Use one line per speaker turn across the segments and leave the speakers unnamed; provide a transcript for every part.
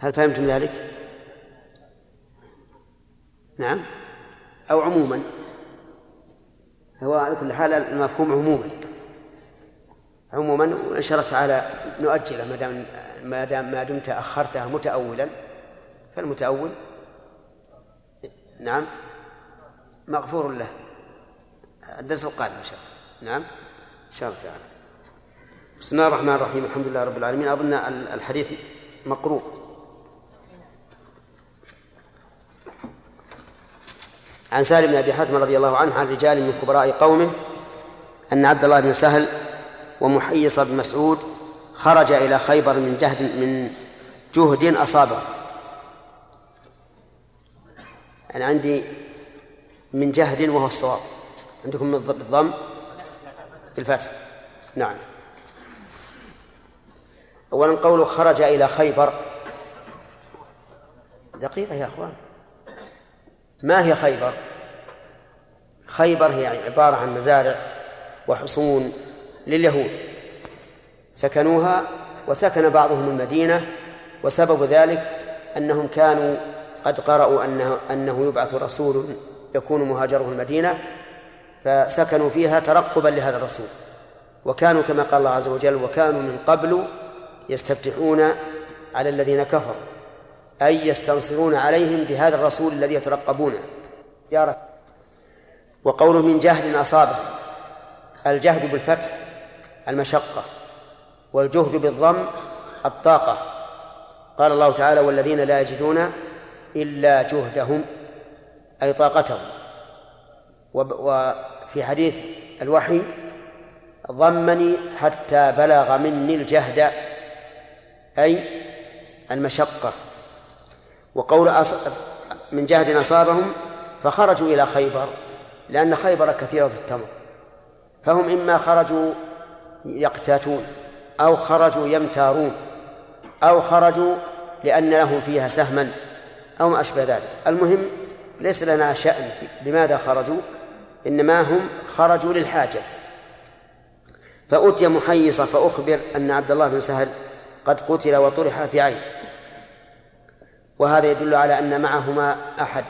هل فهمتم ذلك؟ نعم أو عموما هو على كل حال المفهوم عموما عموما وإن شاء الله تعالى نؤجله ما دام ما دام ما دمت أخرتها متأولا فالمتأول نعم مغفور له الدرس القادم إن شاء الله نعم إن شاء الله تعالى بسم الله الرحمن الرحيم الحمد لله رب العالمين أظن الحديث مقروء عن سالم بن أبي حاتم رضي الله عنه عن رجال من كبراء قومه أن عبد الله بن سهل ومحيص بن مسعود خرج إلى خيبر من جهد من جهد أصابه أنا عندي من جهد وهو الصواب عندكم من الضم بالفتح نعم أولا قوله خرج إلى خيبر دقيقة يا أخوان ما هي خيبر؟ خيبر هي عبارة عن مزارع وحصون لليهود سكنوها وسكن بعضهم المدينة وسبب ذلك أنهم كانوا قد قرأوا أنه, أنه يبعث رسول يكون مهاجره المدينة فسكنوا فيها ترقبا لهذا الرسول وكانوا كما قال الله عز وجل وكانوا من قبل يستفتحون على الذين كفروا أي يستنصرون عليهم بهذا الرسول الذي يترقبونه رب وقوله من جهل أصابه الجهد بالفتح المشقة والجهد بالضم الطاقة قال الله تعالى والذين لا يجدون إلا جهدهم أي طاقتهم وفي حديث الوحي ضمني حتى بلغ مني الجهد أي المشقة وقول من جهد أصابهم فخرجوا إلى خيبر لأن خيبر كثيرة في التمر فهم إما خرجوا يقتاتون أو خرجوا يمتارون أو خرجوا لأن لهم فيها سهما أو ما أشبه ذلك المهم ليس لنا شأن بماذا خرجوا إنما هم خرجوا للحاجة فأتي محيصة فأخبر أن عبد الله بن سهل قد قتل وطرح في عين وهذا يدل على أن معهما أحد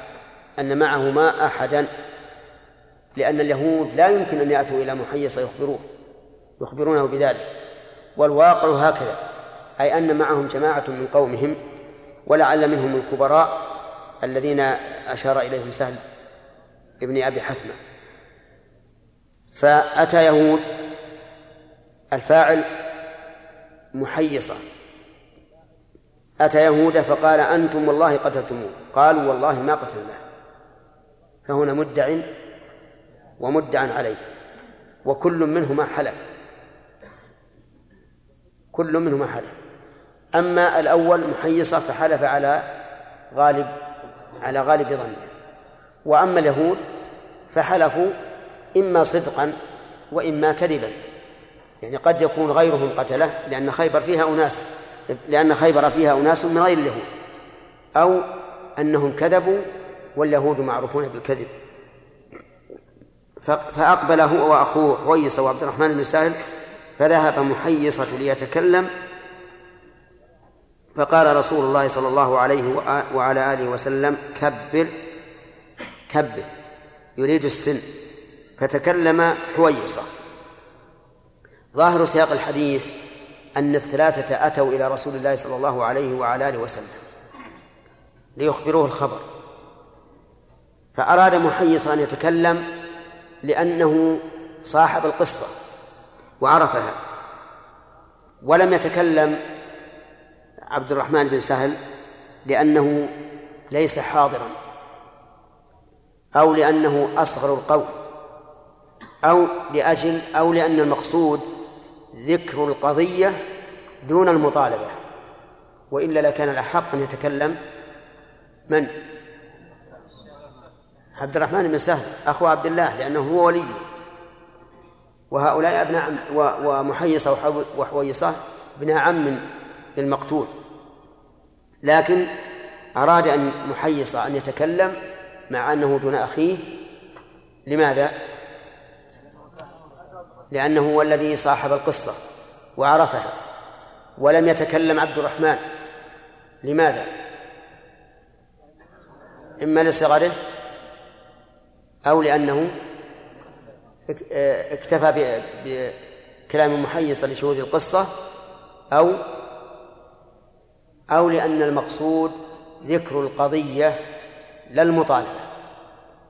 أن معهما أحدا لأن اليهود لا يمكن أن يأتوا إلى محيص يخبروه يخبرونه بذلك والواقع هكذا أي أن معهم جماعة من قومهم ولعل منهم الكبراء الذين أشار إليهم سهل ابن أبي حثمة فأتى يهود الفاعل محيصة أتى يهود فقال أنتم والله قتلتموه قالوا والله ما قتلناه فهنا مدع ومدعا عليه وكل منهما حلف كل منهما حلف أما الأول محيصة فحلف على غالب على غالب ظنه وأما اليهود فحلفوا إما صدقا وإما كذبا يعني قد يكون غيرهم قتله لأن خيبر فيها أناس لأن خيبر فيها أناس من غير اليهود أو أنهم كذبوا واليهود معروفون بالكذب فأقبل هو وأخوه حويصة وعبد الرحمن بن سهل فذهب محيصة ليتكلم فقال رسول الله صلى الله عليه وعلى آله وسلم كبر كبر يريد السن فتكلم حويصة ظاهر سياق الحديث أن الثلاثة أتوا إلى رسول الله صلى الله عليه وعلى آله وسلم ليخبروه الخبر فأراد محيصة أن يتكلم لأنه صاحب القصة وعرفها ولم يتكلم عبد الرحمن بن سهل لأنه ليس حاضرا أو لأنه أصغر القوم أو لأجل أو لأن المقصود ذكر القضية دون المطالبة وإلا لكان الأحق أن يتكلم من؟ عبد الرحمن بن سهل أخو عبد الله لأنه هو ولي وهؤلاء أبناء عم ومحيصة وحويصة ابناء عم للمقتول لكن أراد أن محيصة أن يتكلم مع أنه دون أخيه لماذا؟ لأنه هو الذي صاحب القصة وعرفها ولم يتكلم عبد الرحمن لماذا؟ إما لصغره أو لأنه اكتفى بكلام محيص لشهود القصة أو أو لأن المقصود ذكر القضية لا المطالبة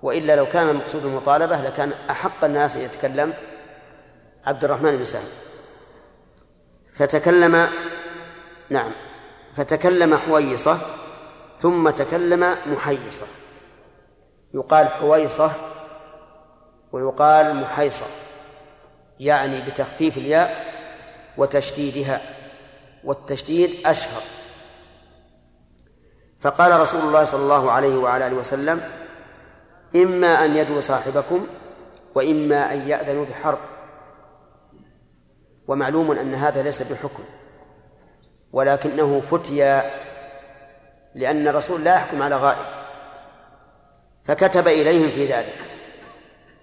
وإلا لو كان المقصود المطالبة لكان أحق الناس أن يتكلم عبد الرحمن بن سهل فتكلم نعم فتكلم حويصة ثم تكلم محيصة يقال حويصة ويقال محيصة يعني بتخفيف الياء وتشديدها والتشديد أشهر فقال رسول الله صلى الله عليه وعلى آله وسلم إما أن يدعو صاحبكم وإما أن يأذنوا بحرب ومعلوم أن هذا ليس بحكم ولكنه فتيا لأن الرسول لا يحكم على غائب فكتب إليهم في ذلك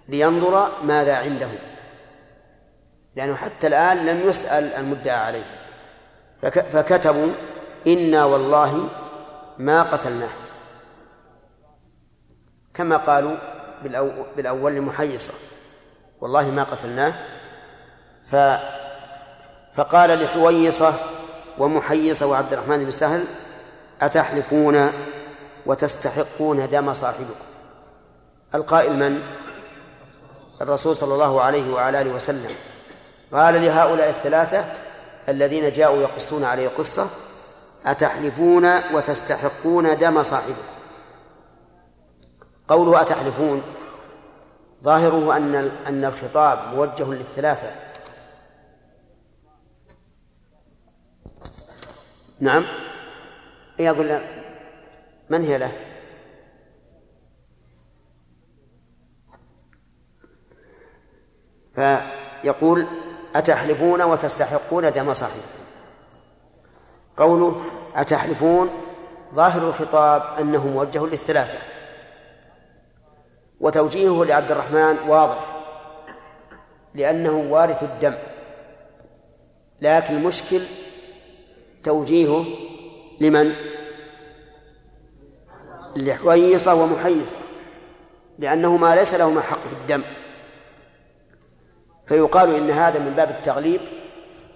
لينظر ماذا عندهم لأنه حتى الآن لم يسأل المدعى عليه فكتبوا إنا والله ما قتلناه كما قالوا بالأول لمحيصة والله ما قتلناه ف فقال لحويصة ومحيصة وعبد الرحمن بن سهل أتحلفون وتستحقون دم صاحبكم القائل من الرسول صلى الله عليه وعلى اله وسلم قال لهؤلاء الثلاثه الذين جاءوا يقصون عليه القصه أتحلفون وتستحقون دم صاحبكم قوله أتحلفون ظاهره أن أن الخطاب موجه للثلاثة نعم يقول إيه من هي له؟ فيقول أتحلفون وتستحقون دم صاحبكم قوله أتحلفون ظاهر الخطاب أنه موجه للثلاثة وتوجيهه لعبد الرحمن واضح لأنه وارث الدم لكن المشكل توجيهه لمن؟ لحويصة ومحيصة لأنهما ليس لهما حق في الدم فيقال إن هذا من باب التغليب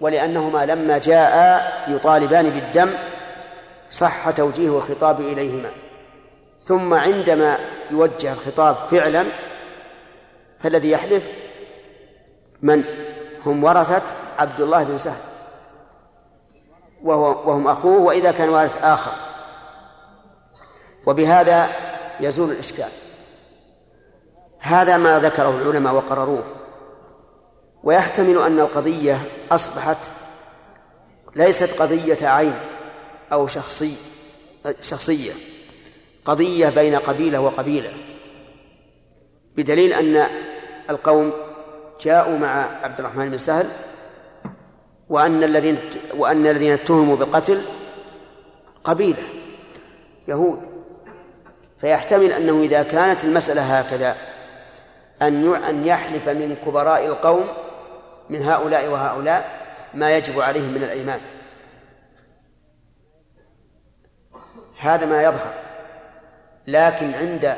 ولأنهما لما جاء يطالبان بالدم صح توجيه الخطاب إليهما ثم عندما يوجه الخطاب فعلا فالذي يحلف من هم ورثة عبد الله بن سهل وهو وهم أخوه وإذا كان وارث آخر وبهذا يزول الإشكال هذا ما ذكره العلماء وقرروه ويحتمل أن القضية أصبحت ليست قضية عين أو شخصي شخصية قضية بين قبيلة وقبيلة بدليل أن القوم جاءوا مع عبد الرحمن بن سهل وأن الذين وأن الذين اتهموا بالقتل قبيلة يهود فيحتمل أنه إذا كانت المسألة هكذا أن أن يحلف من كبراء القوم من هؤلاء وهؤلاء ما يجب عليهم من الأيمان هذا ما يظهر لكن عند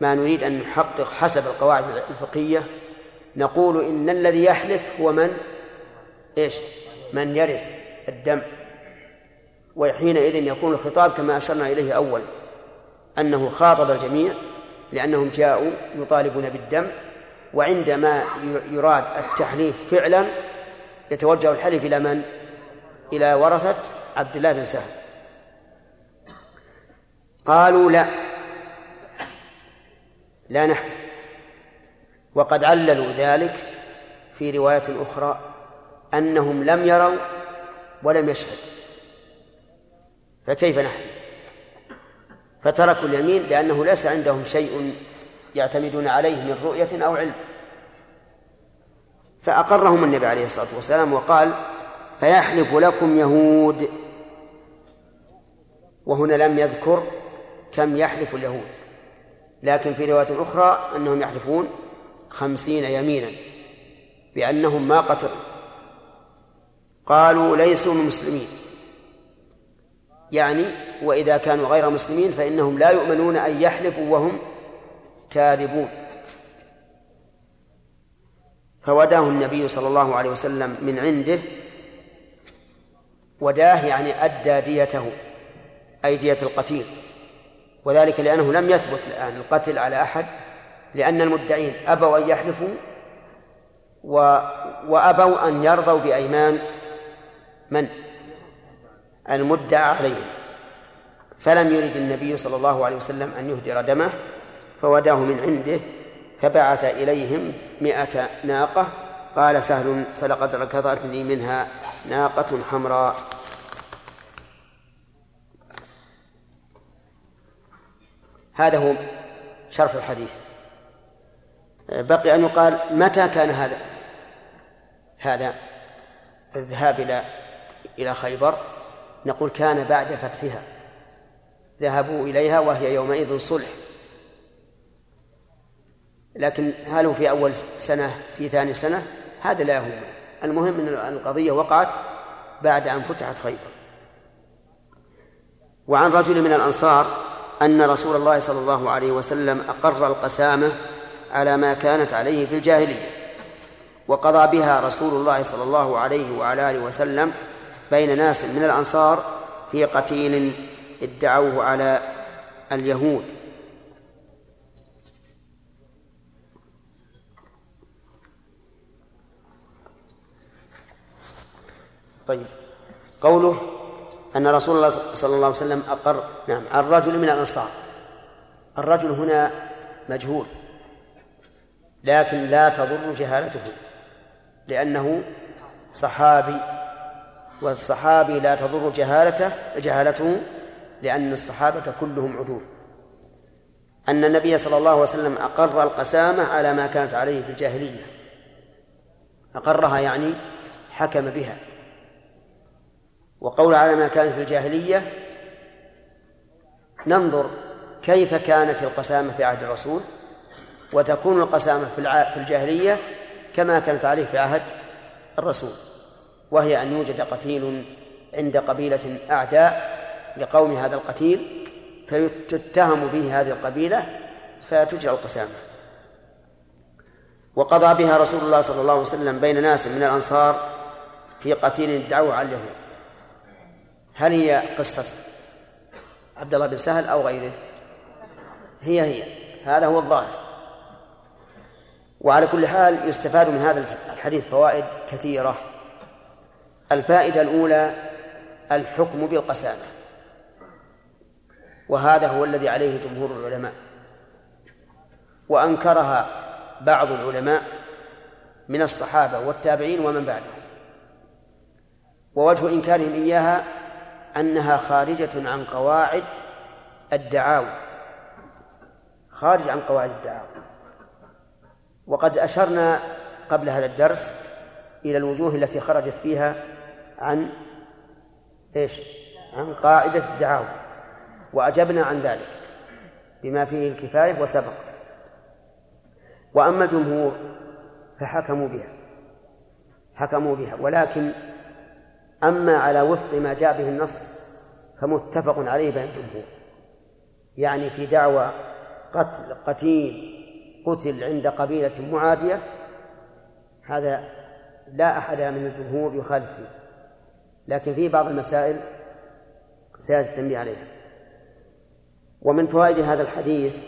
ما نريد أن نحقق حسب القواعد الفقهية نقول إن الذي يحلف هو من إيش من يرث الدم وحينئذ يكون الخطاب كما أشرنا إليه أول أنه خاطب الجميع لأنهم جاءوا يطالبون بالدم وعندما يراد التحليف فعلا يتوجه الحلف إلى من؟ إلى ورثة عبد الله بن سهل قالوا لا لا نحلف وقد عللوا ذلك في رواية أخرى أنهم لم يروا ولم يشهدوا فكيف نحن فتركوا اليمين لأنه ليس عندهم شيء يعتمدون عليه من رؤية أو علم فأقرهم النبي عليه الصلاة والسلام وقال فيحلف لكم يهود وهنا لم يذكر كم يحلف اليهود لكن في رواية أخرى أنهم يحلفون خمسين يمينا بأنهم ما قتلوا قالوا ليسوا مسلمين يعني وإذا كانوا غير مسلمين فإنهم لا يؤمنون أن يحلفوا وهم كاذبون فوداه النبي صلى الله عليه وسلم من عنده وداه يعني أدى ديته أي دية القتيل وذلك لأنه لم يثبت الآن القتل على أحد لأن المدعين أبوا أن يحلفوا و... وأبوا أن يرضوا بأيمان من؟ المدعى عليهم فلم يرد النبي صلى الله عليه وسلم أن يهدر دمه فوداه من عنده فبعث إليهم مئة ناقة قال سهل فلقد ركضت لي منها ناقة حمراء هذا هو شرح الحديث بقي أن يقال متى كان هذا هذا الذهاب إلى إلى خيبر نقول كان بعد فتحها ذهبوا إليها وهي يومئذ صلح لكن هل هو في أول سنة في ثاني سنة هذا لا يهم المهم أن القضية وقعت بعد أن فتحت خيبر وعن رجل من الأنصار أن رسول الله صلى الله عليه وسلم أقر القسامة على ما كانت عليه في الجاهلية وقضى بها رسول الله صلى الله عليه وعلى آله وسلم بين ناس من الأنصار في قتيل ادعوه على اليهود طيب قوله أن رسول الله صلى الله عليه وسلم أقر نعم الرجل من الأنصار الرجل هنا مجهول لكن لا تضر جهالته لأنه صحابي والصحابي لا تضر جهالته جهالته لأن الصحابة كلهم عدول أن النبي صلى الله عليه وسلم أقر القسامة على ما كانت عليه في الجاهلية أقرها يعني حكم بها وقول على ما كان في الجاهلية ننظر كيف كانت القسامة في عهد الرسول وتكون القسامة في الجاهلية كما كانت عليه في عهد الرسول وهي أن يوجد قتيل عند قبيلة أعداء لقوم هذا القتيل فيتهم به هذه القبيلة فتجرى القسامة وقضى بها رسول الله صلى الله عليه وسلم بين ناس من الأنصار في قتيل ادعوه على اليهود هل هي قصة عبد الله بن سهل أو غيره هي هي هذا هو الظاهر وعلى كل حال يستفاد من هذا الحديث فوائد كثيرة الفائدة الأولى الحكم بالقسامة وهذا هو الذي عليه جمهور العلماء وأنكرها بعض العلماء من الصحابة والتابعين ومن بعدهم ووجه إنكارهم إياها أنها خارجة عن قواعد الدعاوي خارج عن قواعد الدعاوي وقد أشرنا قبل هذا الدرس إلى الوجوه التي خرجت فيها عن ايش؟ عن قاعدة الدعاوى وأجبنا عن ذلك بما فيه الكفاية وسبق وأما الجمهور فحكموا بها حكموا بها ولكن أما على وفق ما جاء به النص فمتفق عليه بين الجمهور يعني في دعوى قتل قتيل قتل عند قبيلة معادية هذا لا أحد من الجمهور يخالف فيه لكن في بعض المسائل سيأتي التنبيه عليها ومن فوائد هذا الحديث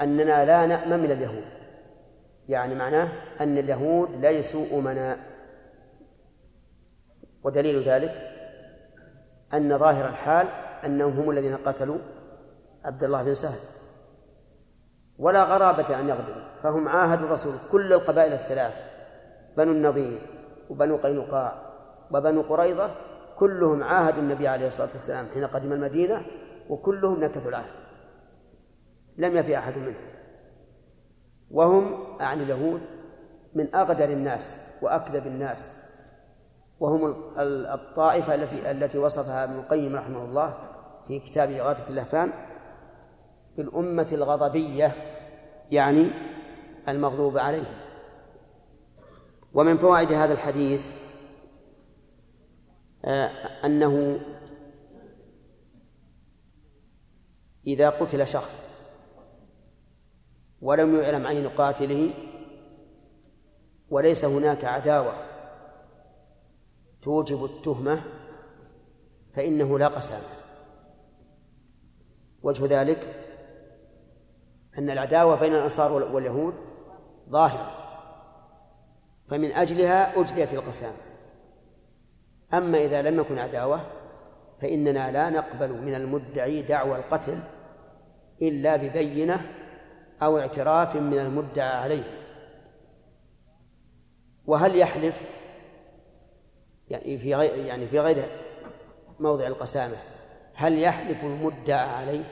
أننا لا نأمن من اليهود يعني معناه أن اليهود ليسوا أمناء ودليل ذلك أن ظاهر الحال أنهم هم الذين قتلوا عبد الله بن سهل ولا غرابة أن يغدروا فهم عاهدوا الرسول كل القبائل الثلاث بنو النضير وبنو قينقاع وبنو قريضة كلهم عاهدوا النبي عليه الصلاة والسلام حين قدم المدينة وكلهم نكثوا العهد لم يفي أحد منهم وهم أعني اليهود من أغدر الناس وأكذب الناس وهم الطائفة التي التي وصفها ابن القيم رحمه الله في كتاب إغاثة اللهفان بالأمة الغضبية يعني المغضوب عليهم ومن فوائد هذا الحديث آه، أنه إذا قتل شخص ولم يعلم عين قاتله وليس هناك عداوة توجب التهمة فإنه لا قسامة وجه ذلك أن العداوة بين الأنصار واليهود ظاهرة فمن أجلها أجليت القسامة أما إذا لم يكن عداوة فإننا لا نقبل من المدعي دعوى القتل إلا ببينة أو اعتراف من المدعى عليه وهل يحلف يعني في غير يعني في غير موضع القسامة هل يحلف المدعى عليه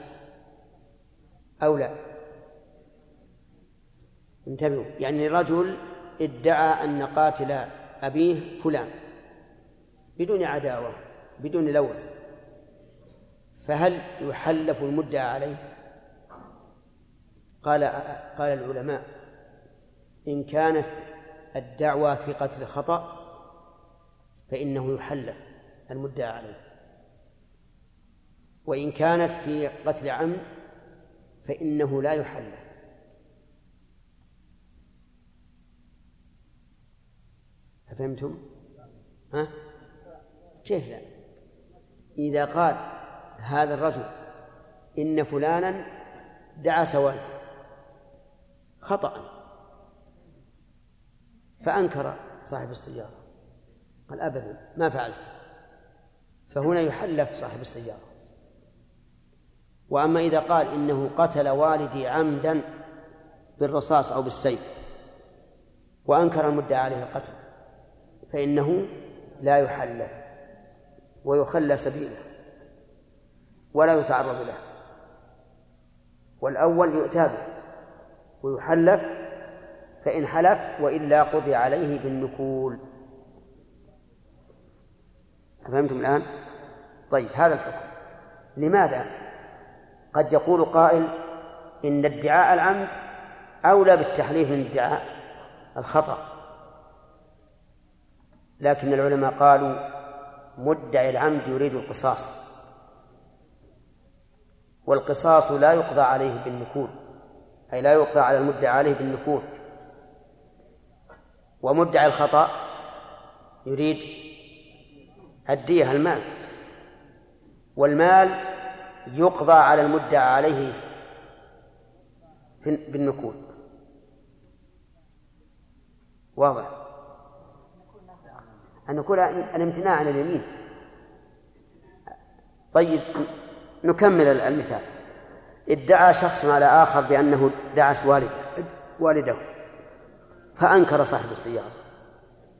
أو لا انتبهوا يعني رجل ادعى أن قاتل أبيه فلان بدون عداوة بدون لوث فهل يحلف المدعى عليه قال قال العلماء إن كانت الدعوى في قتل خطأ فإنه يحلف المدعى عليه وإن كانت في قتل عمد فإنه لا يحلف أفهمتم؟ ها؟ كيف لا؟ إذا قال هذا الرجل إن فلانا دعا سواد خطأ فأنكر صاحب السيارة قال أبدا ما فعلت فهنا يحلف صاحب السيارة وأما إذا قال إنه قتل والدي عمدا بالرصاص أو بالسيف وأنكر المدعى عليه القتل فإنه لا يحلف ويخلى سبيله ولا يتعرض له والأول يؤتى به ويحلف فإن حلف وإلا قضي عليه بالنكول أفهمتم الآن؟ طيب هذا الحكم لماذا؟ قد يقول قائل إن ادعاء العمد أولى بالتحليف من ادعاء الخطأ لكن العلماء قالوا مدعي العمد يريد القصاص والقصاص لا يقضى عليه بالنكول أي لا يقضى على المدعي عليه بالنكول ومدعي الخطأ يريد الدية المال والمال يقضى على المدعى عليه بالنكول واضح النكول الامتناع عن اليمين طيب نكمل المثال ادعى شخص على آخر بأنه دعس والده والده فأنكر صاحب السيارة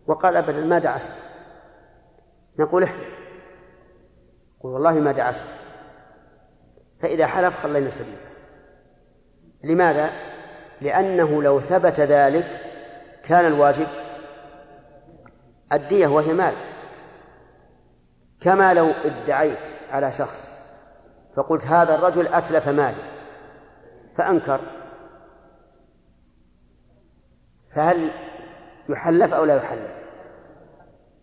وقال أبدا ما دعست نقول احلف قل والله ما دعست فإذا حلف خلينا سبيله لماذا؟ لأنه لو ثبت ذلك كان الواجب الدية وهي مال كما لو ادعيت على شخص فقلت هذا الرجل أتلف مالي فأنكر فهل يحلف أو لا يحلف؟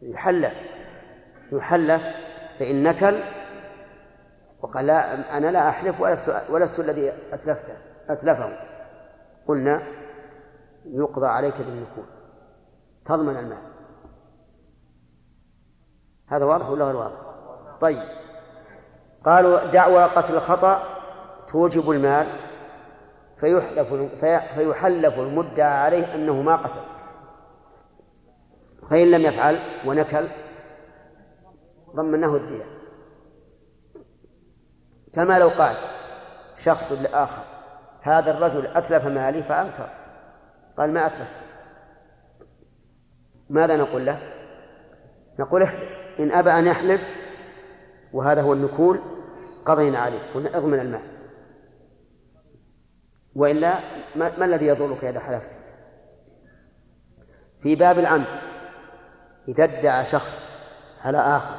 يحلف يحلف فإن نكل وقال لا أنا لا أحلف ولست ولست الذي أتلفته أتلفه قلنا يقضى عليك بالنكول تضمن المال هذا واضح ولا غير واضح؟ طيب قالوا دعوى قتل الخطأ توجب المال فيحلف فيحلف المدعى عليه أنه ما قتل فإن لم يفعل ونكل ضمناه الدية كما لو قال شخص لآخر هذا الرجل أتلف مالي فأنكر قال ما أتلفت ماذا نقول له نقول احلف إن أبى أن يحلف وهذا هو النكول قضينا عليه قلنا اضمن المال وإلا ما, ما الذي يضرك إذا حلفت في باب العمد إذا ادعى شخص على آخر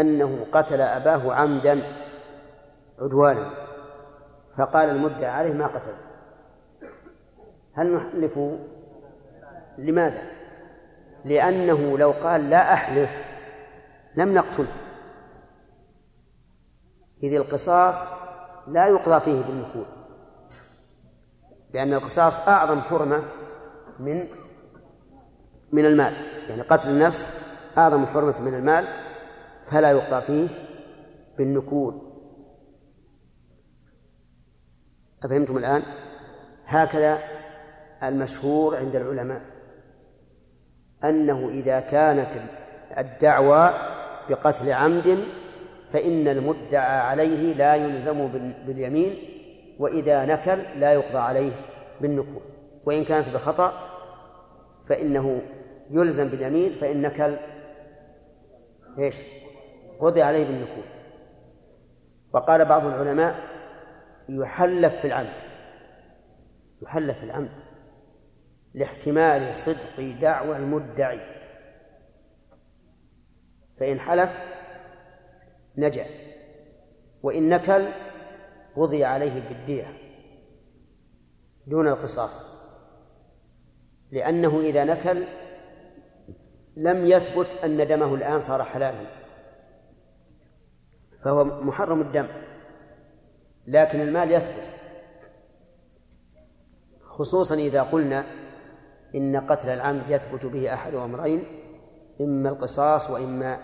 أنه قتل أباه عمدا عدوانا فقال المدعى عليه ما قتل هل نحلف لماذا لأنه لو قال لا أحلف لم نقتله إذ القصاص لا يقضى فيه بالنفور لأن القصاص أعظم حرمة من من المال يعني قتل النفس أعظم حرمة من المال فلا يقضى فيه بالنكول أفهمتم الآن؟ هكذا المشهور عند العلماء أنه إذا كانت الدعوى بقتل عمد فإن المدعى عليه لا يلزم باليمين وإذا نكل لا يقضى عليه بالنكول وإن كانت بخطأ فإنه يلزم باليمين فإن نكل ايش؟ قضي عليه بالنكول وقال بعض العلماء يحلف في العمد يحلف في العمد لاحتمال صدق دعوى المدعي فإن حلف نجا وإن نكل قضي عليه بالدية دون القصاص لأنه إذا نكل لم يثبت أن دمه الآن صار حلالا فهو محرم الدم لكن المال يثبت خصوصا إذا قلنا إن قتل العمد يثبت به أحد أمرين إما القصاص وإما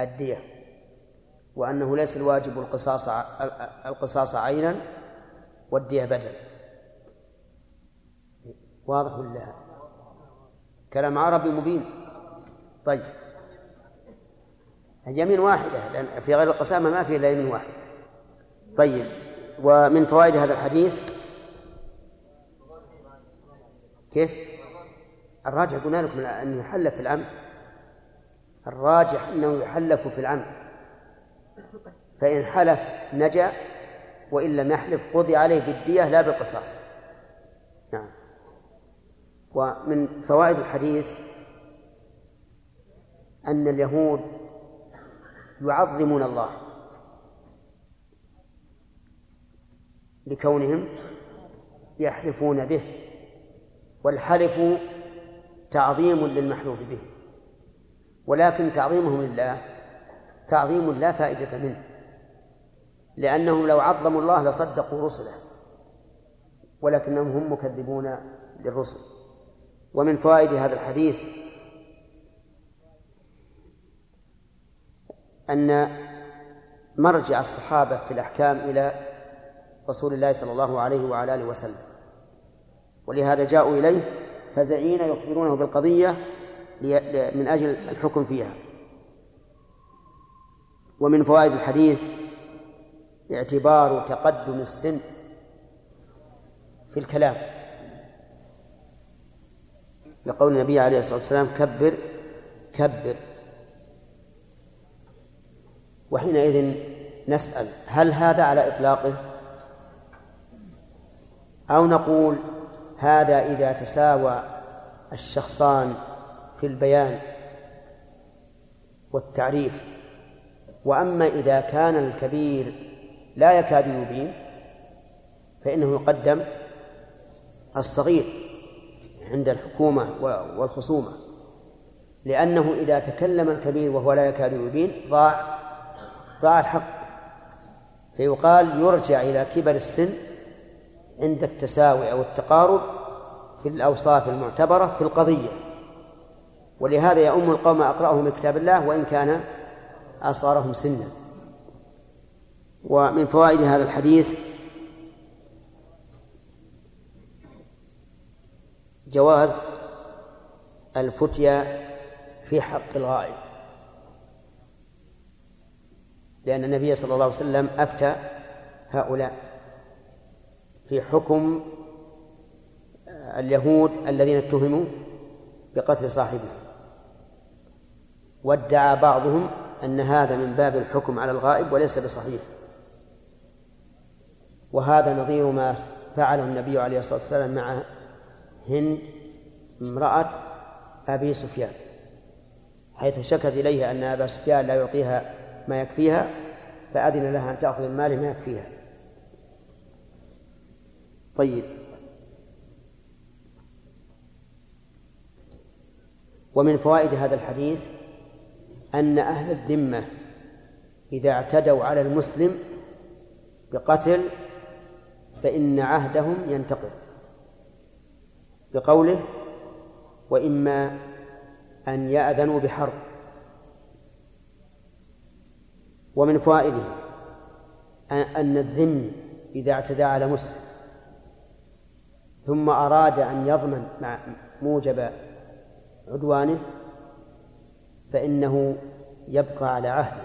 الدية وأنه ليس الواجب القصاص القصاص عينا والدية بدلا واضح ولا كلام عربي مبين طيب يمين واحدة لأن في غير القسامة ما في إلا يمين واحدة طيب ومن فوائد هذا الحديث كيف؟ الراجح قلنا لكم أنه يحلف في العمد الراجح أنه يحلف في العمد فإن حلف نجا وإن لم يحلف قضي عليه بالدية لا بالقصاص نعم ومن فوائد الحديث أن اليهود يعظمون الله لكونهم يحلفون به والحلف تعظيم للمحلوف به ولكن تعظيمهم لله تعظيم لا فائدة منه لأنهم لو عظموا الله لصدقوا رسله ولكنهم هم مكذبون للرسل ومن فوائد هذا الحديث أن مرجع الصحابة في الأحكام إلى رسول الله صلى الله عليه وعلى آله وسلم ولهذا جاءوا إليه فزعين يخبرونه بالقضية من أجل الحكم فيها ومن فوائد الحديث اعتبار تقدم السن في الكلام لقول النبي عليه الصلاة والسلام كبر كبر وحينئذ نسأل هل هذا على إطلاقه أو نقول هذا إذا تساوى الشخصان في البيان والتعريف وأما إذا كان الكبير لا يكاد يبين فإنه يقدم الصغير عند الحكومة والخصومة لأنه إذا تكلم الكبير وهو لا يكاد يبين ضاع ضاع الحق فيقال يرجع إلى كبر السن عند التساوي أو التقارب في الأوصاف المعتبرة في القضية ولهذا يؤم القوم أقرأهم كتاب الله وإن كان أصغرهم سنا ومن فوائد هذا الحديث جواز الفتيا في حق الغائب لأن النبي صلى الله عليه وسلم أفتى هؤلاء في حكم اليهود الذين اتهموا بقتل صاحبهم وادعى بعضهم أن هذا من باب الحكم على الغائب وليس بصحيح وهذا نظير ما فعله النبي عليه الصلاة والسلام مع هند امرأة أبي سفيان حيث شكت إليها أن أبا سفيان لا يعطيها ما يكفيها فأذن لها أن تأخذ من ما يكفيها طيب ومن فوائد هذا الحديث أن أهل الذمة إذا اعتدوا على المسلم بقتل فإن عهدهم ينتقض بقوله وإما أن يأذنوا بحرب ومن فوائده أن الذم إذا اعتدى على مسلم ثم أراد أن يضمن مع موجب عدوانه فإنه يبقى على عهده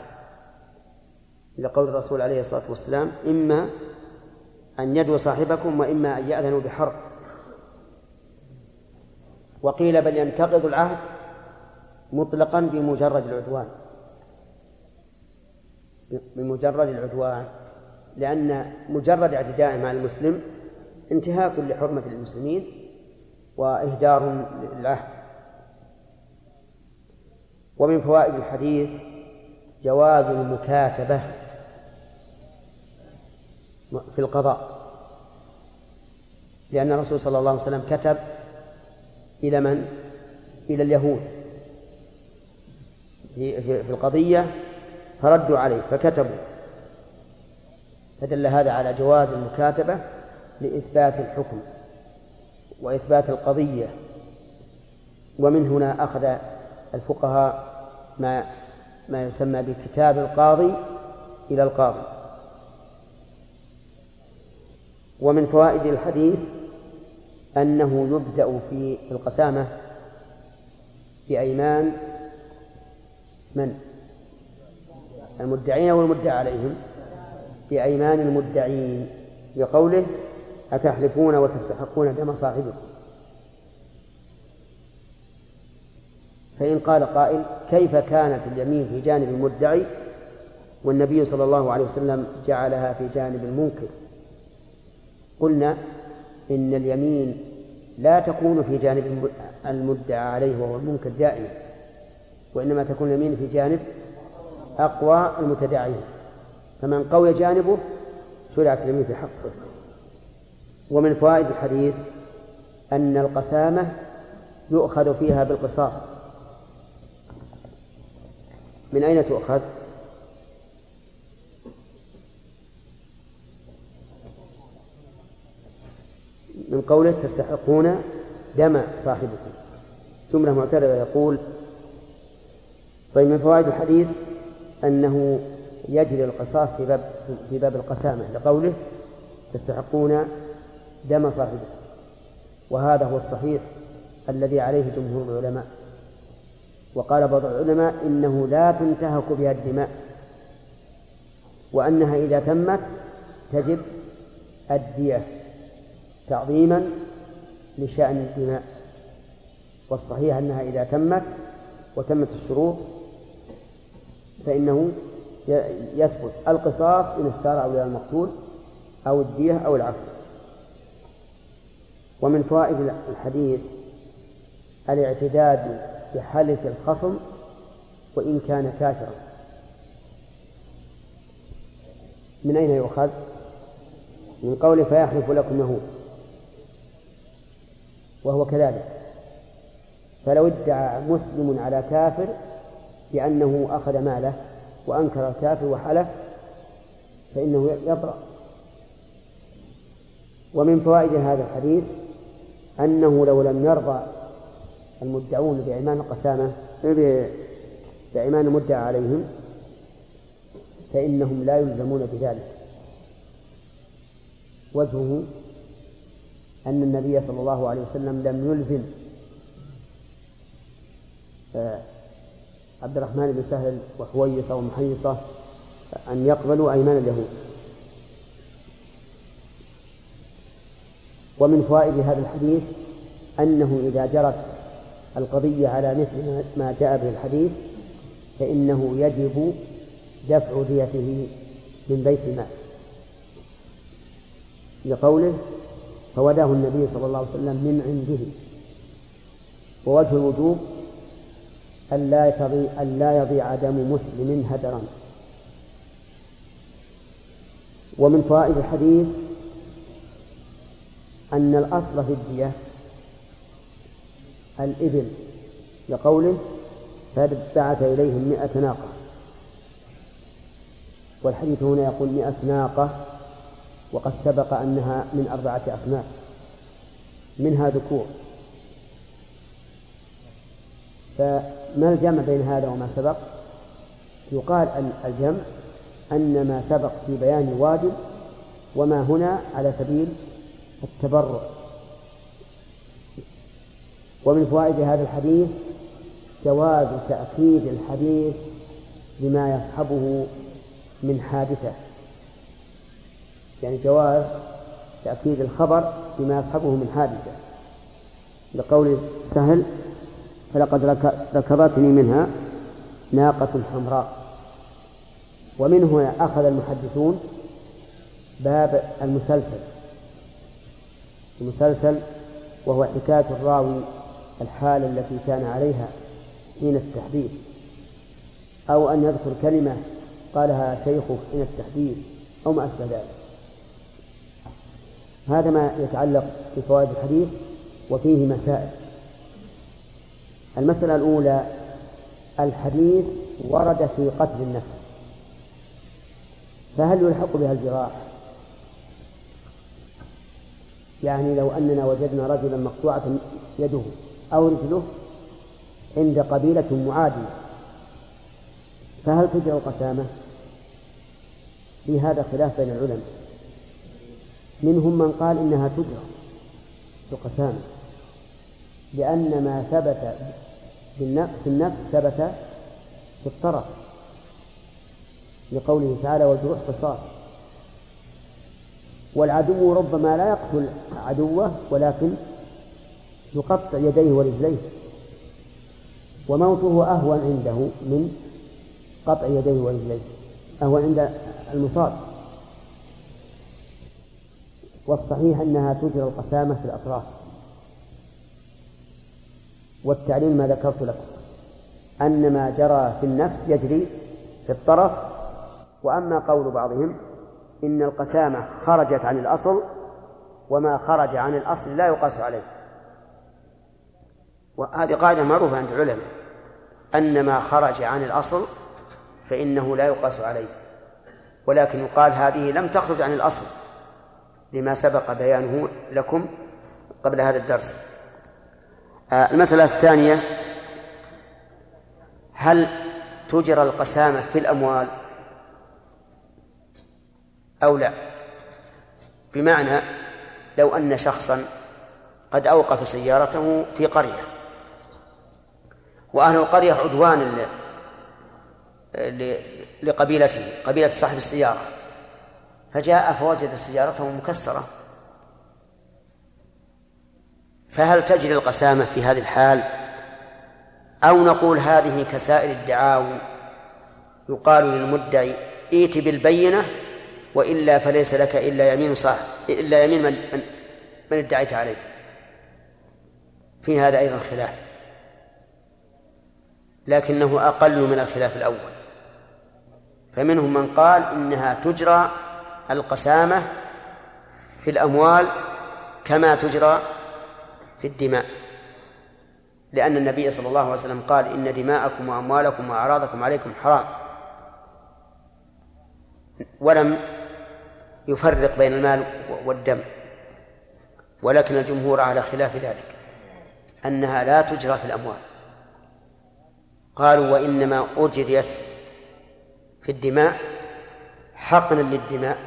لقول الرسول عليه الصلاة والسلام إما أن يدعو صاحبكم وإما أن يأذنوا بحرب وقيل بل ينتقض العهد مطلقا بمجرد العدوان بمجرد العدوان لأن مجرد اعتداء مع المسلم انتهاك لحرمة المسلمين وإهدار للعهد ومن فوائد الحديث جواز المكاتبة في القضاء لأن الرسول صلى الله عليه وسلم كتب إلى من؟ إلى اليهود في القضية فردوا عليه فكتبوا فدل هذا على جواز المكاتبة لإثبات الحكم وإثبات القضية ومن هنا أخذ الفقهاء ما ما يسمى بكتاب القاضي إلى القاضي ومن فوائد الحديث أنه يبدأ في القسامة بأيمان من؟ المدعين والمدعى عليهم بأيمان المدعين بقوله أتحلفون وتستحقون دم صاحبكم فإن قال قائل كيف كانت اليمين في جانب المدعي والنبي صلى الله عليه وسلم جعلها في جانب المنكر قلنا إن اليمين لا تكون في جانب المدعى عليه وهو المنكر دائما وإنما تكون اليمين في جانب أقوى المتداعين فمن قوي جانبه شرعت اليمين في حقه ومن فوائد الحديث أن القسامة يؤخذ فيها بالقصاص من أين تؤخذ؟ من قوله تستحقون دم صاحبكم جملة معترضة يقول طيب من فوائد الحديث أنه يجري القصاص في باب في باب القسامة لقوله تستحقون دم صاحبه وهذا هو الصحيح الذي عليه جمهور العلماء وقال بعض العلماء إنه لا تنتهك بها الدماء وأنها إذا تمت تجب الدية تعظيما لشأن الدماء والصحيح أنها إذا تمت وتمت الشروط فإنه يثبت القصاص إن اختار أولياء المقتول أو الدية أو العفو ومن فوائد الحديث الاعتداد بحلف الخصم وإن كان كافرا من أين يؤخذ؟ من قول فيحلف لكم يهود وهو كذلك فلو ادعى مسلم على كافر بأنه أخذ ماله وأنكر الكافر وحلف فإنه يبرأ ومن فوائد هذا الحديث أنه لو لم يرضى المدعون بأيمان القسامة إيه، بأيمان المدعى عليهم فإنهم لا يلزمون بذلك وجهه أن النبي صلى الله عليه وسلم لم يلزم آه، عبد الرحمن بن سهل وحويصة ومحيصة أن يقبلوا أيمان اليهود ومن فوائد هذا الحديث أنه إذا جرت القضية على مثل ما جاء به الحديث فإنه يجب دفع ديته من بيت المال لقوله فوداه النبي صلى الله عليه وسلم من عنده ووجه الوجوب ألا يضيع ألا يضيع دم مسلم هدرا ومن فوائد الحديث أن الأصل في الدية الإبل لقوله فبعث إليهم مئة ناقة والحديث هنا يقول مئة ناقة وقد سبق أنها من أربعة أصناف منها ذكور ما الجمع بين هذا وما سبق يقال أن الجمع أن ما سبق في بيان الواجب وما هنا على سبيل التبرع ومن فوائد هذا الحديث جواز تأكيد الحديث بما يصحبه من حادثة يعني جواز تأكيد الخبر بما يصحبه من حادثة لقول سهل فلقد ركبتني منها ناقة حمراء ومن هنا أخذ المحدثون باب المسلسل المسلسل وهو حكاية الراوي الحالة التي كان عليها حين التحديث أو أن يذكر كلمة قالها شيخه حين التحديث أو ما أشبه ذلك هذا ما يتعلق بفوائد الحديث وفيه مسائل المسألة الأولى الحديث ورد في قتل النفس فهل يلحق بها الجراح يعني لو أننا وجدنا رجلا مقطوعة يده أو رجله عند قبيلة معادية فهل تجرى القسامة؟ في هذا خلاف بين العلماء منهم من قال إنها تجرى بقسامة لأن ما ثبت في النفس ثبت في الطرف لقوله تعالى والجروح قصاص والعدو ربما لا يقتل عدوه ولكن يقطع يديه ورجليه وموته أهون عنده من قطع يديه ورجليه أهون عند المصاب والصحيح أنها تجرى القسامة في الأطراف والتعليل ما ذكرت لكم أن ما جرى في النفس يجري في الطرف وأما قول بعضهم إن القسامة خرجت عن الأصل وما خرج عن الأصل لا يقاس عليه وهذه قاعدة معروفة عند العلماء أن ما خرج عن الأصل فإنه لا يقاس عليه ولكن يقال هذه لم تخرج عن الأصل لما سبق بيانه لكم قبل هذا الدرس آه، المسألة الثانية هل تجرى القسامة في الأموال أو لا بمعنى لو أن شخصا قد أوقف سيارته في قرية وأهل القرية عدوان لقبيلته قبيلة صاحب السيارة فجاء فوجد سيارته مكسرة فهل تجري القسامة في هذه الحال أو نقول هذه كسائر الدعاوي يقال للمدعي ائت بالبينة وإلا فليس لك إلا يمين صاحب إلا يمين من من ادعيت عليه في هذا أيضا خلاف لكنه أقل من الخلاف الأول فمنهم من قال إنها تجرى القسامة في الأموال كما تجرى في الدماء لأن النبي صلى الله عليه وسلم قال إن دماءكم وأموالكم وأعراضكم عليكم حرام ولم يفرق بين المال والدم ولكن الجمهور على خلاف ذلك أنها لا تجرى في الأموال قالوا وإنما أجريت في الدماء حقنا للدماء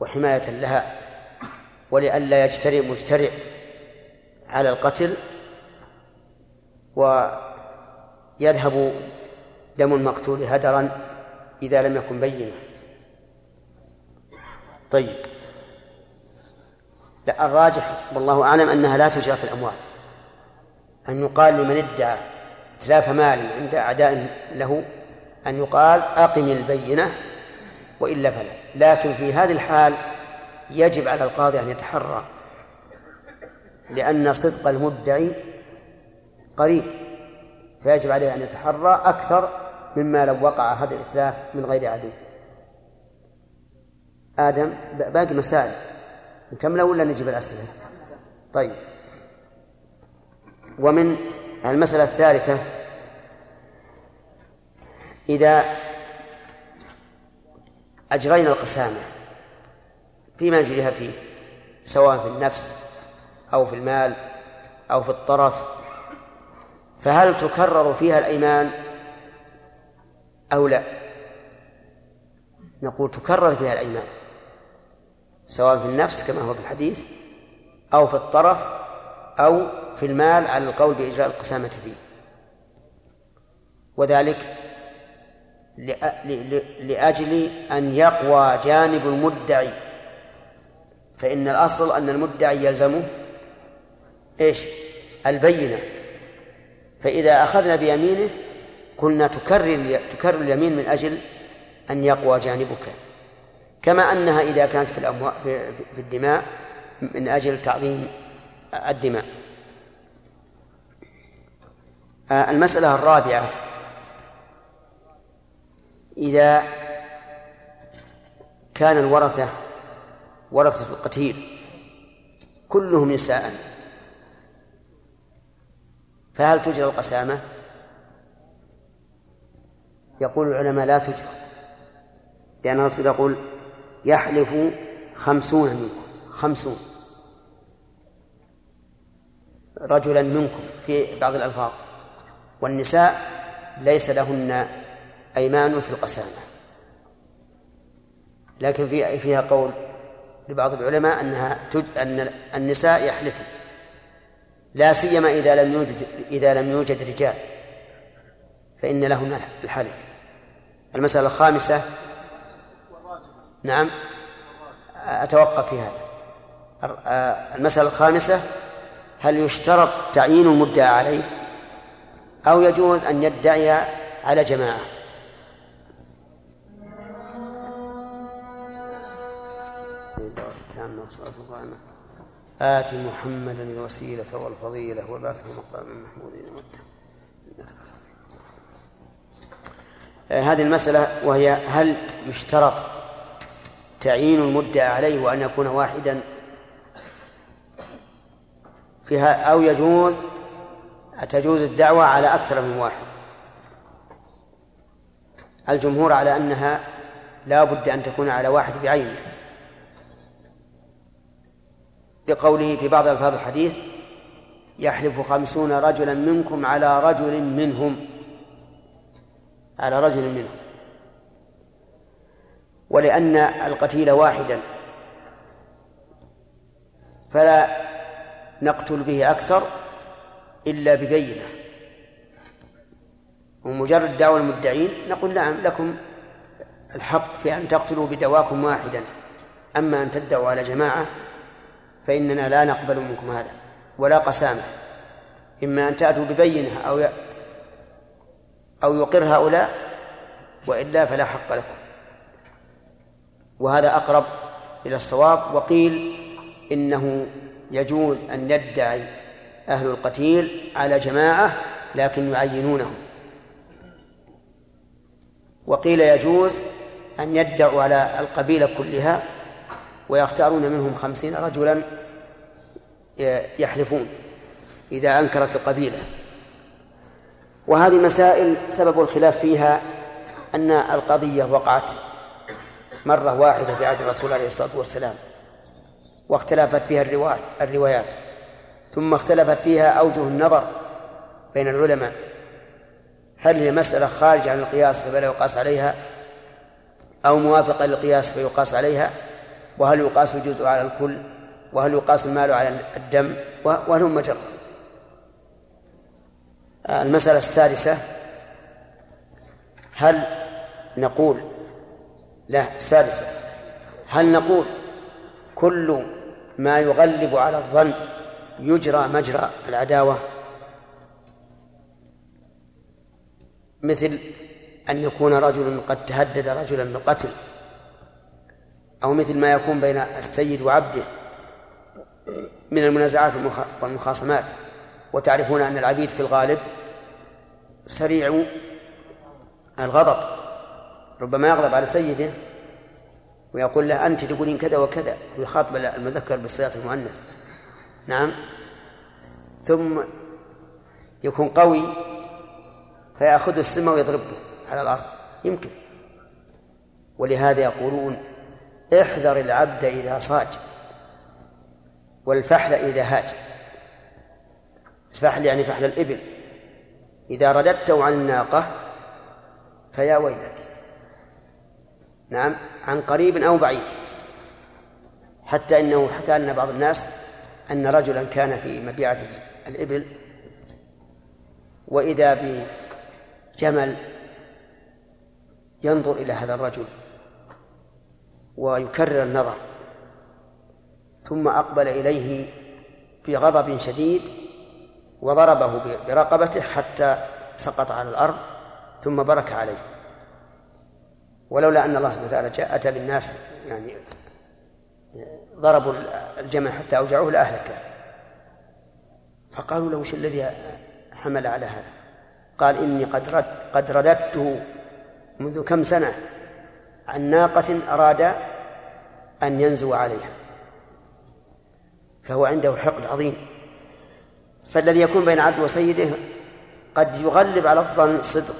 وحماية لها ولئلا يجترئ مجترئ على القتل ويذهب دم المقتول هدرا إذا لم يكن بينا طيب لا الراجح والله أعلم أنها لا تجرى في الأموال أن يقال لمن ادعى إتلاف مال عند أعداء له أن يقال أقم البينة وإلا فلا لكن في هذه الحال يجب على القاضي أن يتحرى لأن صدق المدعي قريب فيجب عليه أن يتحرى أكثر مما لو وقع هذا الإتلاف من غير عدو آدم باقي مسائل نكمله ولا نجيب الأسئلة طيب ومن المسألة الثالثة إذا أجرينا القسامة فيما يجريها فيه سواء في النفس أو في المال أو في الطرف فهل تكرر فيها الأيمان أو لا نقول تكرر فيها الأيمان سواء في النفس كما هو في الحديث أو في الطرف أو في المال على القول بإجراء القسامة فيه وذلك لأجل أن يقوى جانب المدعي فإن الأصل أن المدعي يلزمه ايش البينه فاذا اخذنا بيمينه قلنا تكرر تكرر اليمين من اجل ان يقوى جانبك كما انها اذا كانت في الاموال في, في الدماء من اجل تعظيم الدماء آه، المساله الرابعه اذا كان الورثه ورثه القتيل كلهم نساء فهل تجرى القسامة؟ يقول العلماء لا تجرى لأن الرسول يقول يحلف خمسون منكم خمسون رجلا منكم في بعض الألفاظ والنساء ليس لهن أيمان في القسامة لكن في فيها قول لبعض العلماء أنها تج... أن النساء يحلفن لا سيما إذا لم يوجد إذا لم يوجد رجال فإن لهم الحلف المسألة الخامسة نعم أتوقف في هذا آه، المسألة الخامسة هل يشترط تعيين المدعى عليه أو يجوز أن يدعي على جماعة الدعوة التامة والصلاة القائمة آت محمدا الوسيلة والفضيلة وبعثه مقام محمود آه، هذه المسألة وهي هل يشترط تعيين المدعى عليه وأن يكون واحدا فيها أو يجوز تجوز الدعوة على أكثر من واحد الجمهور على أنها لا بد أن تكون على واحد بعينه بقوله في بعض ألفاظ الحديث يحلف خمسون رجلا منكم على رجل منهم على رجل منهم ولأن القتيل واحدا فلا نقتل به أكثر إلا ببينة ومجرد دعوى المدعين نقول نعم لكم الحق في أن تقتلوا بدواكم واحدا أما أن تدعوا على جماعة فإننا لا نقبل منكم هذا ولا قسامة إما أن تأتوا ببينة أو أو يقر هؤلاء وإلا فلا حق لكم وهذا أقرب إلى الصواب وقيل إنه يجوز أن يدعي أهل القتيل على جماعة لكن يعينونهم وقيل يجوز أن يدعوا على القبيلة كلها ويختارون منهم خمسين رجلا يحلفون إذا أنكرت القبيلة وهذه مسائل سبب الخلاف فيها أن القضية وقعت مرة واحدة في عهد الرسول عليه الصلاة والسلام واختلفت فيها الروايات ثم اختلفت فيها أوجه النظر بين العلماء هل هي مسألة خارجة عن القياس فلا يقاس عليها أو موافقة للقياس فيقاس عليها وهل يقاس الجزء على الكل وهل يقاس المال على الدم وهلم مجرا آه، المسألة السادسة هل نقول لا السادسة هل نقول كل ما يغلب على الظن يجرى مجرى العداوة مثل أن يكون رجل قد تهدد رجلا بالقتل أو مثل ما يكون بين السيد وعبده من المنازعات والمخاصمات وتعرفون أن العبيد في الغالب سريع الغضب ربما يغضب على سيده ويقول له أنت تقولين كذا وكذا ويخاطب المذكر بالصيغة المؤنث نعم ثم يكون قوي فيأخذ السماء ويضربه على الأرض يمكن ولهذا يقولون احذر العبد إذا صاج والفحل إذا هاج الفحل يعني فحل الإبل إذا رددته عن الناقة فيا ويلك نعم عن قريب أو بعيد حتى إنه حكى لنا بعض الناس أن رجلا كان في مبيعة الإبل وإذا بجمل ينظر إلى هذا الرجل ويكرر النظر ثم أقبل إليه بغضب شديد وضربه برقبته حتى سقط على الأرض ثم برك عليه ولولا أن الله سبحانه وتعالى جاء أتى بالناس يعني ضربوا الجمع حتى أوجعوه لأهلكه فقالوا له وش الذي حمل على هذا قال إني قد, رد قد رددته منذ كم سنة عن ناقة أراد أن ينزو عليها فهو عنده حقد عظيم فالذي يكون بين عبد وسيده قد يغلب على الظن صدق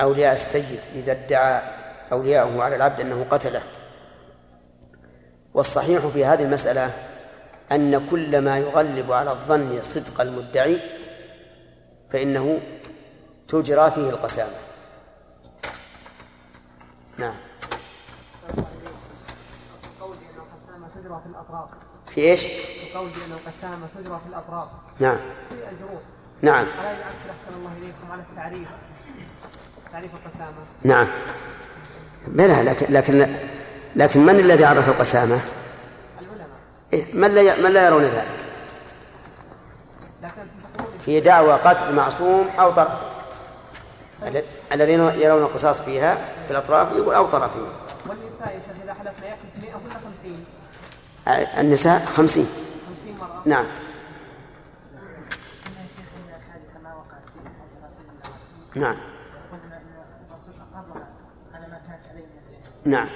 أولياء السيد إذا ادعى أولياءه على العبد أنه قتله والصحيح في هذه المسألة أن كل ما يغلب على الظن صدق المدعي فإنه تجرى فيه القسامة نعم الأطراف في إيش؟
القول بأن القسامة تجرى في الأطراف نعم في الجروح نعم ألا يعكس أحسن الله إليكم على التعريف تعريف القسامة نعم بلى لكن
لكن لكن من
الذي عرف القسامة؟
العلماء إيه، من لا من لا يرون ذلك؟ في دعوة قتل معصوم أو طرف طيب. الذين يرون القصاص فيها في الأطراف يقول أو طرفين
والنساء إذا حلفنا يحلف
النساء خمسين نعم نعم نعم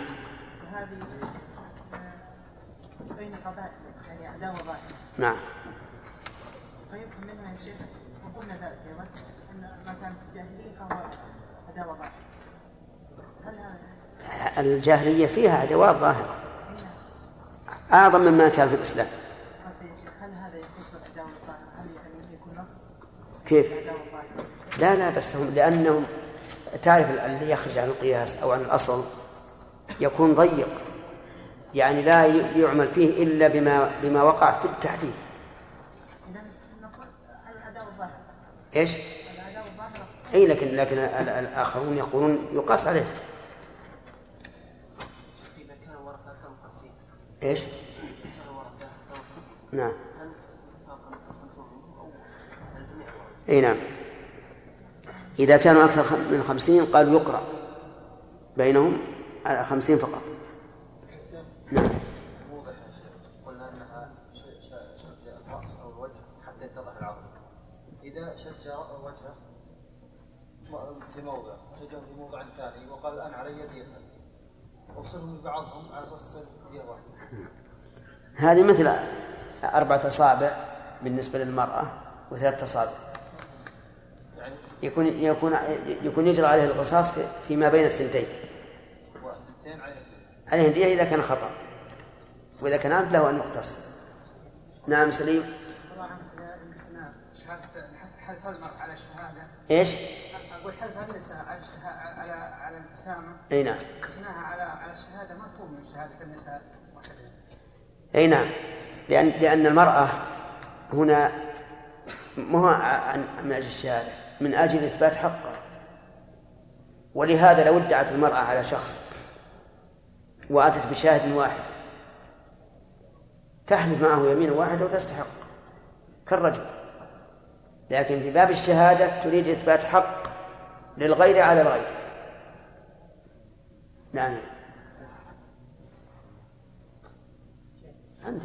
نعم فيمكن يا شيخ وقلنا ذلك ان ما كان في الجاهليه فهو عداوه ظاهره الجاهليه فيها عداوات ظاهره أعظم مما كان في الإسلام كيف؟ لا لا بس هم لأنهم تعرف اللي يخرج عن القياس أو عن الأصل يكون ضيق يعني لا يعمل فيه إلا بما بما وقع في التحديد ايش؟ اي لكن لكن الاخرون يقولون يقاس عليه ايش؟ نعم أي نعم إذا كانوا أكثر من خمسين قالوا يقرأ بينهم على خمسين فقط نعم إذا وجهه في موضع في موضع ثاني وقال الآن علي دية وصلهم بعضهم على أساس دية واحدة هذه مثل أربعة أصابع بالنسبة للمرأة وثلاثة أصابع يكون يكون يكون يجرى عليه القصاص فيما بين الثنتين عليه الدية إذا كان خطأ وإذا كان عبد له أن يقتص نعم سليم حلف على الشهادة ايش؟ أقول حلف النساء على الشهادة على على الاسامه أي نعم على على الشهادة مفهوم من شهادة النساء أي نعم لأن لأن المرأة هنا ما هو من أجل الشهادة من أجل إثبات حقه ولهذا لو ادعت المرأة على شخص وأتت بشاهد واحد تحلف معه يمين واحد وتستحق كالرجل لكن في باب الشهادة تريد إثبات حق للغير على الغير نعم أنت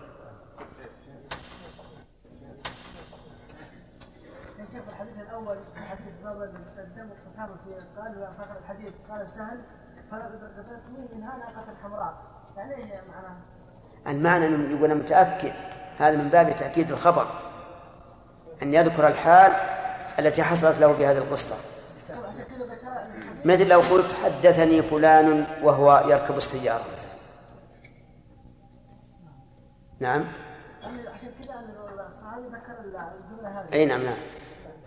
الشيخ الحديث الاول حديث باب الدم والقسامه في قال فقر الحديث قال سهل فقتلتني منها ناقه حمراء يعني ايش معناها؟ المعنى انه يقول متاكد هذا من باب تاكيد الخبر ان يذكر الحال التي حصلت له في هذه القصه مثل لو قلت حدثني فلان وهو يركب السياره نعم يعني عشان كذا الصحابي ذكر الجمله هذه اي نعم نعم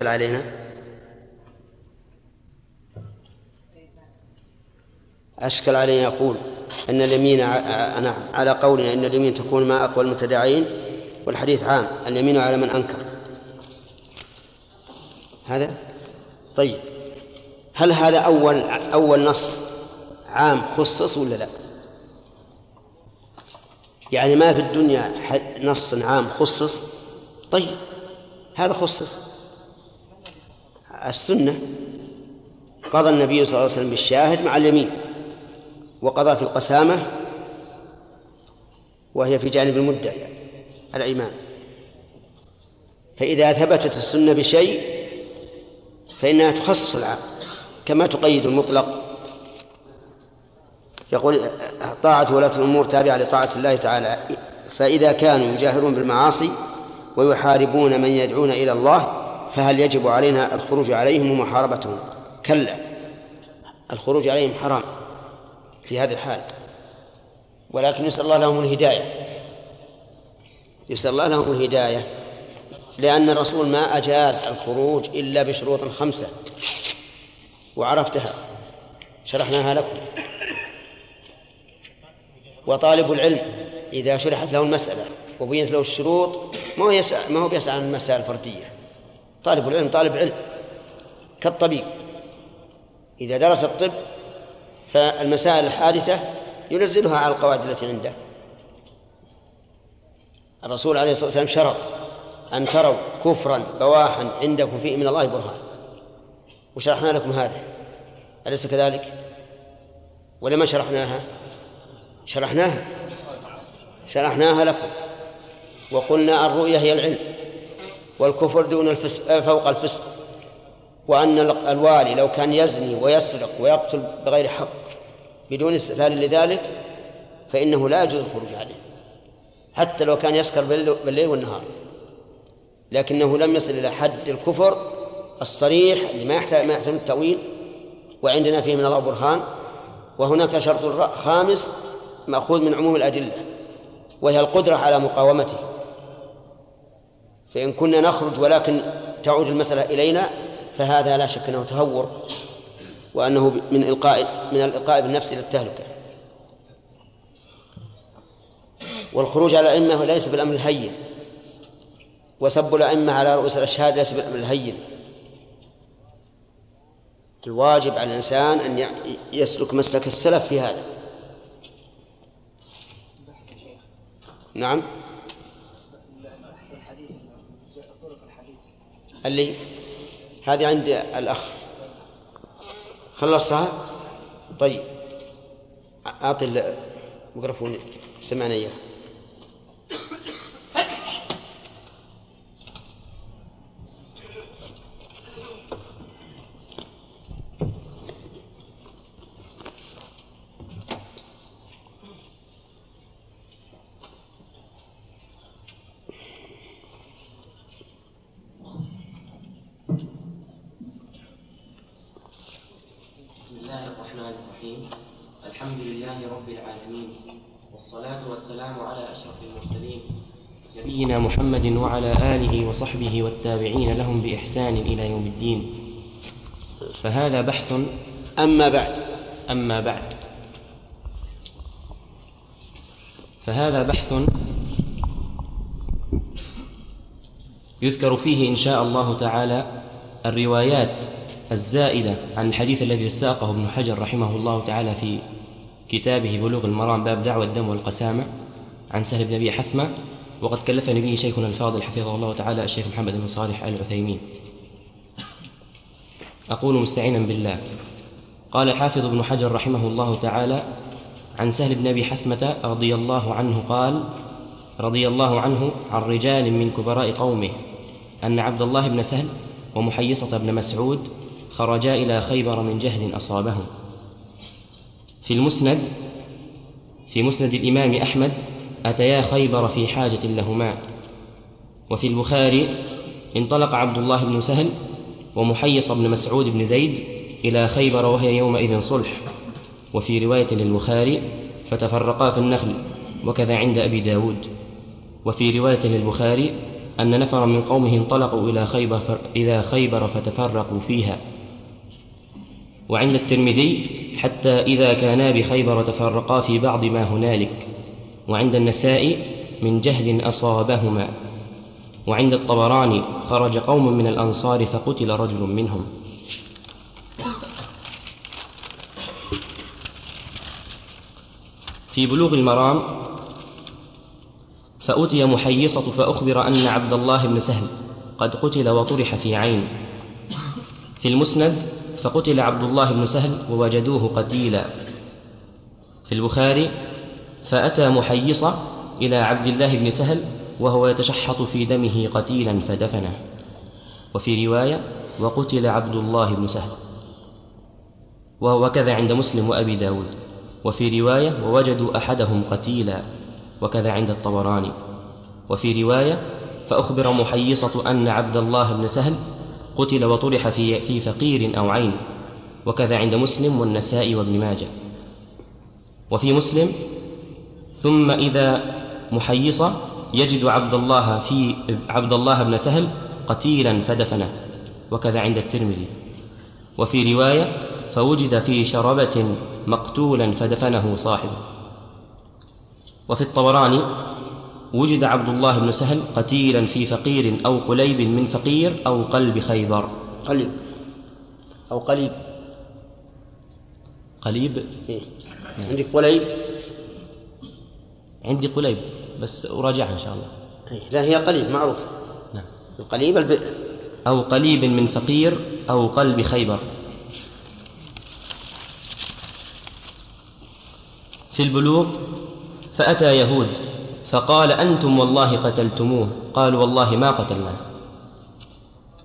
علينا أشكل علينا يقول أن اليمين نعم، على قولنا أن اليمين تكون مع أقوى المتداعين والحديث عام اليمين على من أنكر هذا طيب هل هذا أول أول نص عام خصص ولا لا؟ يعني ما في الدنيا نص عام خصص طيب هذا خصص السنة قضى النبي صلى الله عليه وسلم بالشاهد مع اليمين وقضى في القسامة وهي في جانب المدعي الأيمان فإذا ثبتت السنة بشيء فإنها تخصص العام كما تقيد المطلق يقول طاعة ولاة الأمور تابعة لطاعة الله تعالى فإذا كانوا يجاهرون بالمعاصي ويحاربون من يدعون إلى الله فهل يجب علينا الخروج عليهم ومحاربتهم كلا الخروج عليهم حرام في هذه الحال ولكن نسأل الله لهم الهداية يسأل الله لهم الهداية لأن الرسول ما أجاز الخروج إلا بشروط خمسة وعرفتها شرحناها لكم وطالب العلم إذا شرحت له المسألة وبينت له الشروط ما هو يسأل ما هو بيسأل عن المسائل الفردية طالب العلم طالب علم كالطبيب إذا درس الطب فالمسائل الحادثة ينزلها على القواعد التي عنده الرسول عليه الصلاة والسلام شرط أن تروا كفرا بواحا عندكم فيه من الله برهان وشرحنا لكم هذا أليس كذلك؟ ولا ما شرحناها؟ شرحناها شرحناها لكم وقلنا الرؤية هي العلم والكفر دون الفسق آه، فوق الفسق وأن الوالي لو كان يزني ويسرق ويقتل بغير حق بدون استئذان لذلك فإنه لا يجوز الخروج عليه حتى لو كان يسكر بالليل والنهار لكنه لم يصل إلى حد الكفر الصريح اللي ما يحتاج ما يحتمل التأويل وعندنا فيه من الله برهان وهناك شرط خامس مأخوذ من عموم الأدلة وهي القدرة على مقاومته فإن كنا نخرج ولكن تعود المسألة إلينا فهذا لا شك أنه تهور وأنه من إلقاء من الإلقاء بالنفس إلى التهلكة والخروج على الأئمة ليس بالأمر الهين وسب الأئمة على رؤوس الأشهاد ليس بالأمر الهين الواجب على الإنسان أن يسلك مسلك السلف في هذا نعم اللي هذه عند الأخ خلصتها؟ طيب أعطي الميكروفون سمعنا إياه
فهذا بحث
أما بعد
أما بعد فهذا بحث يذكر فيه إن شاء الله تعالى الروايات الزائدة عن الحديث الذي ساقه ابن حجر رحمه الله تعالى في كتابه بلوغ المرام باب دعوة الدم والقسامة عن سهل بن أبي حثمة وقد كلفني به شيخنا الفاضل حفظه الله تعالى الشيخ محمد بن صالح آل عثيمين أقول مستعينا بالله قال الحافظ ابن حجر رحمه الله تعالى عن سهل بن أبي حثمة رضي الله عنه قال رضي الله عنه عن رجال من كبراء قومه أن عبد الله بن سهل ومحيصة بن مسعود خرجا إلى خيبر من جهل أصابهم في المسند في مسند الإمام أحمد أتيا خيبر في حاجة لهما وفي البخاري انطلق عبد الله بن سهل ومحيص بن مسعود بن زيد إلى خيبر وهي يومئذ صلح وفي رواية للبخاري فتفرقا في النخل وكذا عند أبي داود وفي رواية للبخاري أن نفرا من قومه انطلقوا إلى خيبر, إلى خيبر فتفرقوا فيها وعند الترمذي حتى إذا كانا بخيبر تفرقا في بعض ما هنالك وعند النسائي من جهد أصابهما وعند الطبراني خرج قوم من الأنصار فقتل رجل منهم في بلوغ المرام فأتي محيصة فأخبر أن عبد الله بن سهل قد قتل وطرح في عين في المسند فقتل عبد الله بن سهل ووجدوه قتيلا في البخاري فأتى محيصة إلى عبد الله بن سهل وهو يتشحط في دمه قتيلا فدفنه وفي روايه وقتل عبد الله بن سهل وهو كذا عند مسلم وابي داود وفي روايه ووجدوا احدهم قتيلا وكذا عند الطبراني وفي روايه فاخبر محيصه ان عبد الله بن سهل قتل وطرح في في فقير او عين وكذا عند مسلم والنسائي وابن ماجه وفي مسلم ثم اذا محيصه يجد عبد الله في عبد الله بن سهل قتيلا فدفنه وكذا عند الترمذي وفي رواية فوجد في شربة مقتولا فدفنه صاحبه وفي الطبراني وجد عبد الله بن سهل قتيلا في فقير أو قليب من فقير أو
قلب
خيبر
قليب
أو
قليب قليب إيه؟ عندك قليب
عندي قليب بس أراجعها إن شاء الله إيه،
لا هي قليب معروف نعم القليب
البئر أو قليب من فقير أو قلب خيبر في البلوغ فأتى يهود فقال أنتم والله قتلتموه قالوا والله ما قتلناه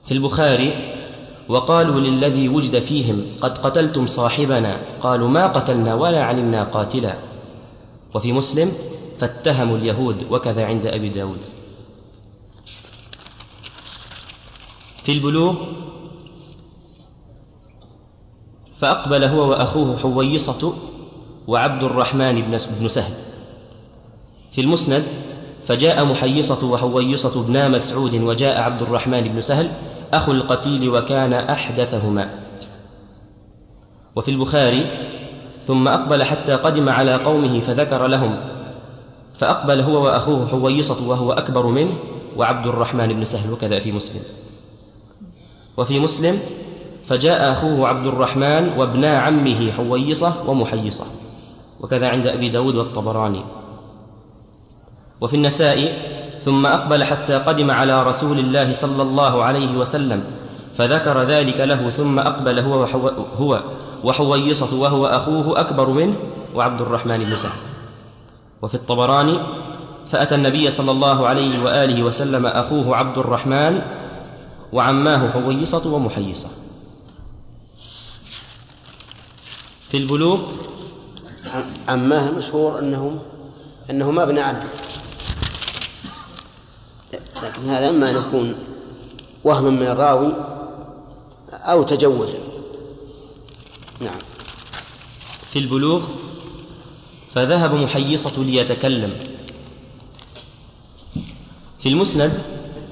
في البخاري وقالوا للذي وجد فيهم قد قتلتم صاحبنا قالوا ما قتلنا ولا علمنا قاتلا وفي مسلم فاتهموا اليهود وكذا عند أبي داود في البلوغ فأقبل هو وأخوه حويصة وعبد الرحمن بن سهل في المسند فجاء محيصة وحويصة بنا مسعود وجاء عبد الرحمن بن سهل أخو القتيل وكان أحدثهما وفي البخاري ثم أقبل حتى قدم على قومه فذكر لهم فأقبل هو وأخوه حويصة وهو أكبر منه وعبد الرحمن بن سهل وكذا في مسلم وفي مسلم فجاء أخوه عبد الرحمن وابنا عمه حويصة ومحيصة وكذا عند أبي داود والطبراني وفي النساء ثم أقبل حتى قدم على رسول الله صلى الله عليه وسلم فذكر ذلك له ثم أقبل هو, هو وحويصة وهو أخوه أكبر منه وعبد الرحمن بن سهل وفي الطبراني فأتى النبي صلى الله عليه وآله وسلم أخوه عبد الرحمن وعماه حويصة ومحيصة في البلوغ
عماه مشهور انه ما ابن عم لكن هذا إما أن يكون وهم من الراوي أو تجوزا
نعم في البلوغ فذهب محيصة ليتكلم في المسند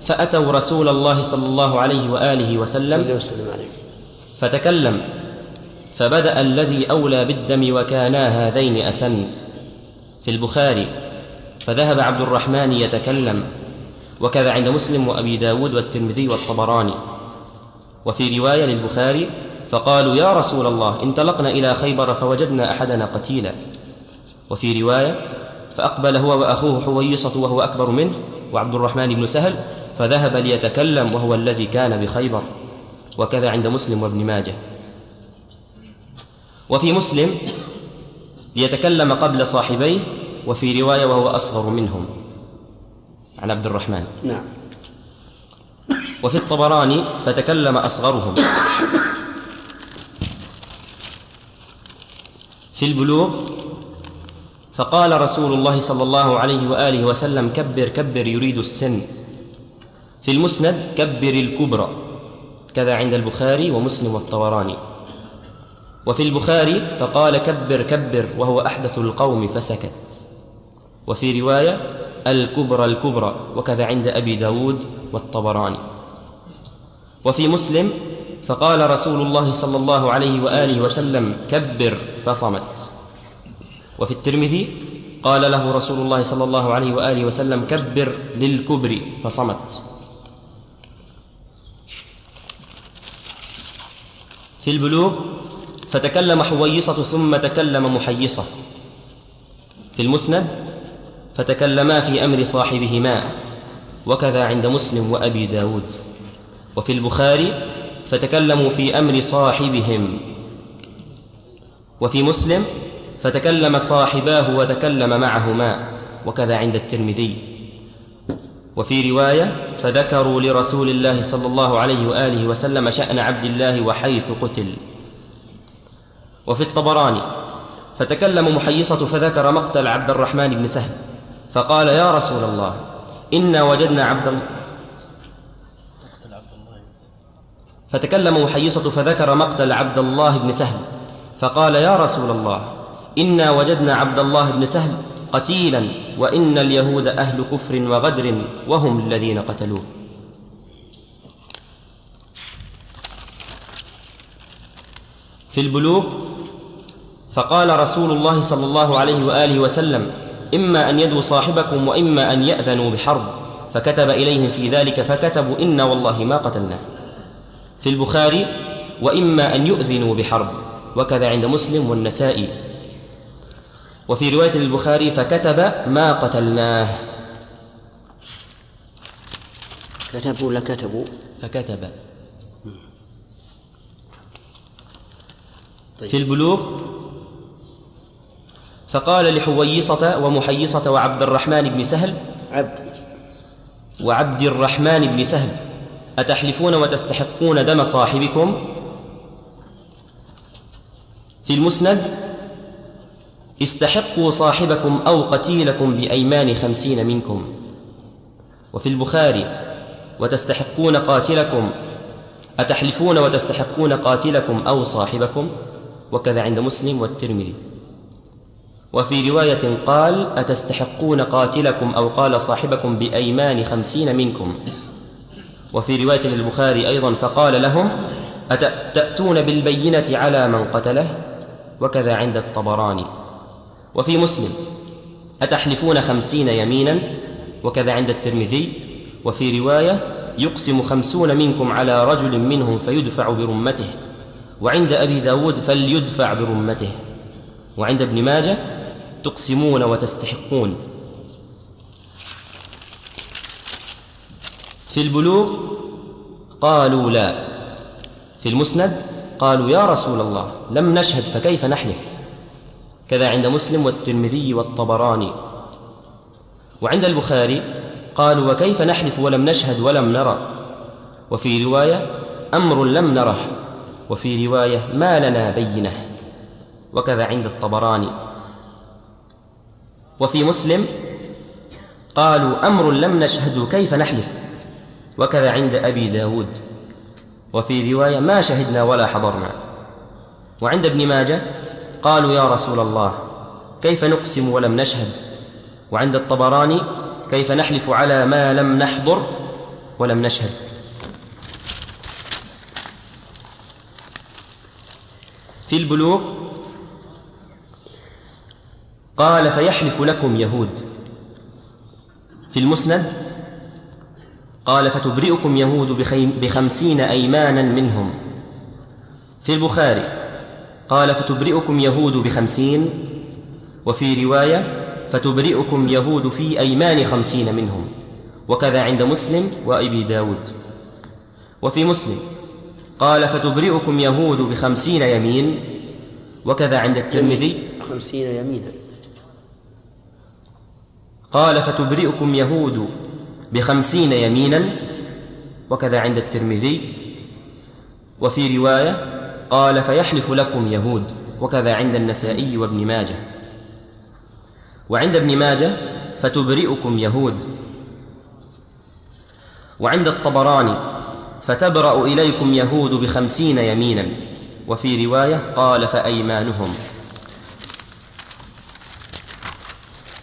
فأتوا رسول الله صلى الله عليه وآله وسلم فتكلم فبدأ الذي أولى بالدم وكانا هذين أسن في البخاري فذهب عبد الرحمن يتكلم وكذا عند مسلم وأبي داود والترمذي والطبراني وفي رواية للبخاري فقالوا يا رسول الله انطلقنا إلى خيبر فوجدنا أحدنا قتيلا وفي رواية فأقبل هو وأخوه حويصة وهو أكبر منه وعبد الرحمن بن سهل فذهب ليتكلم وهو الذي كان بخيبر وكذا عند مسلم وابن ماجه وفي مسلم ليتكلم قبل صاحبيه وفي رواية وهو أصغر منهم عن عبد الرحمن نعم وفي الطبراني فتكلم أصغرهم في البلوغ فقال رسول الله صلى الله عليه واله وسلم كبر كبر يريد السن في المسند كبر الكبرى كذا عند البخاري ومسلم والطبراني وفي البخاري فقال كبر كبر وهو احدث القوم فسكت وفي روايه الكبرى الكبرى وكذا عند ابي داود والطبراني وفي مسلم فقال رسول الله صلى الله عليه واله وسلم كبر فصمت وفي الترمذي قال له رسول الله صلى الله عليه وآله وسلم كبر للكبر فصمت في البلوغ فتكلم حويصة ثم تكلم محيصة في المسند فتكلما في أمر صاحبهما وكذا عند مسلم وأبي داود وفي البخاري فتكلموا في أمر صاحبهم وفي مسلم فتكلم صاحباه وتكلم معهما وكذا عند الترمذي وفي روايه فذكروا لرسول الله صلى الله عليه واله وسلم شان عبد الله وحيث قتل وفي الطبراني فتكلم محيصه فذكر مقتل عبد الرحمن بن سهل فقال يا رسول الله انا وجدنا عبد فتكلم محيصة فذكر مقتل عبد الله بن سهل فقال يا رسول الله إنا وجدنا عبد الله بن سهل قتيلا وإن اليهود أهل كفر وغدر وهم الذين قتلوه في البلوغ فقال رسول الله صلى الله عليه وآله وسلم إما أن يدوا صاحبكم وإما أن يأذنوا بحرب فكتب إليهم في ذلك فكتبوا إنا والله ما قتلناه في البخاري وإما أن يؤذنوا بحرب وكذا عند مسلم والنسائي وفي رواية للبخاري فكتب ما قتلناه
كتبوا ولا كتبوا
فكتب طيب. في البلوغ فقال لحويصة ومحيصة وعبد الرحمن بن سهل عبد وعبد الرحمن بن سهل أتحلفون وتستحقون دم صاحبكم في المسند استحقوا صاحبكم أو قتيلكم بأيمان خمسين منكم وفي البخاري وتستحقون قاتلكم أتحلفون وتستحقون قاتلكم أو صاحبكم وكذا عند مسلم والترمذي وفي رواية قال أتستحقون قاتلكم أو قال صاحبكم بأيمان خمسين منكم وفي رواية للبخاري أيضا فقال لهم أتأتون بالبينة على من قتله وكذا عند الطبراني وفي مسلم أتحلفون خمسين يمينا وكذا عند الترمذي وفي رواية يقسم خمسون منكم على رجل منهم فيدفع برمته وعند أبي داود فليدفع برمته وعند ابن ماجه تقسمون وتستحقون في البلوغ قالوا لا في المسند قالوا يا رسول الله لم نشهد فكيف نحلف كذا عند مسلم والترمذي والطبراني وعند البخاري قالوا وكيف نحلف ولم نشهد ولم نرى وفي روايه امر لم نره وفي روايه ما لنا بينه وكذا عند الطبراني وفي مسلم قالوا امر لم نشهد كيف نحلف وكذا عند ابي داود وفي روايه ما شهدنا ولا حضرنا وعند ابن ماجه قالوا يا رسول الله كيف نقسم ولم نشهد وعند الطبراني كيف نحلف على ما لم نحضر ولم نشهد في البلوغ قال فيحلف لكم يهود في المسند قال فتبرئكم يهود بخمسين أيمانا منهم في البخاري قال فتبرئكم يهود بخمسين وفي رواية فتبرئكم يهود في أيمان خمسين منهم وكذا عند مسلم وأبي داود وفي مسلم قال فتبرئكم يهود بخمسين يمين وكذا عند الترمذي خمسين يمينا قال فتبرئكم يهود بخمسين يمينا وكذا عند الترمذي وفي رواية قال فيحلف لكم يهود وكذا عند النسائي وابن ماجه وعند ابن ماجه فتبرئكم يهود وعند الطبراني فتبرأ إليكم يهود بخمسين يمينا وفي رواية قال فأيمانهم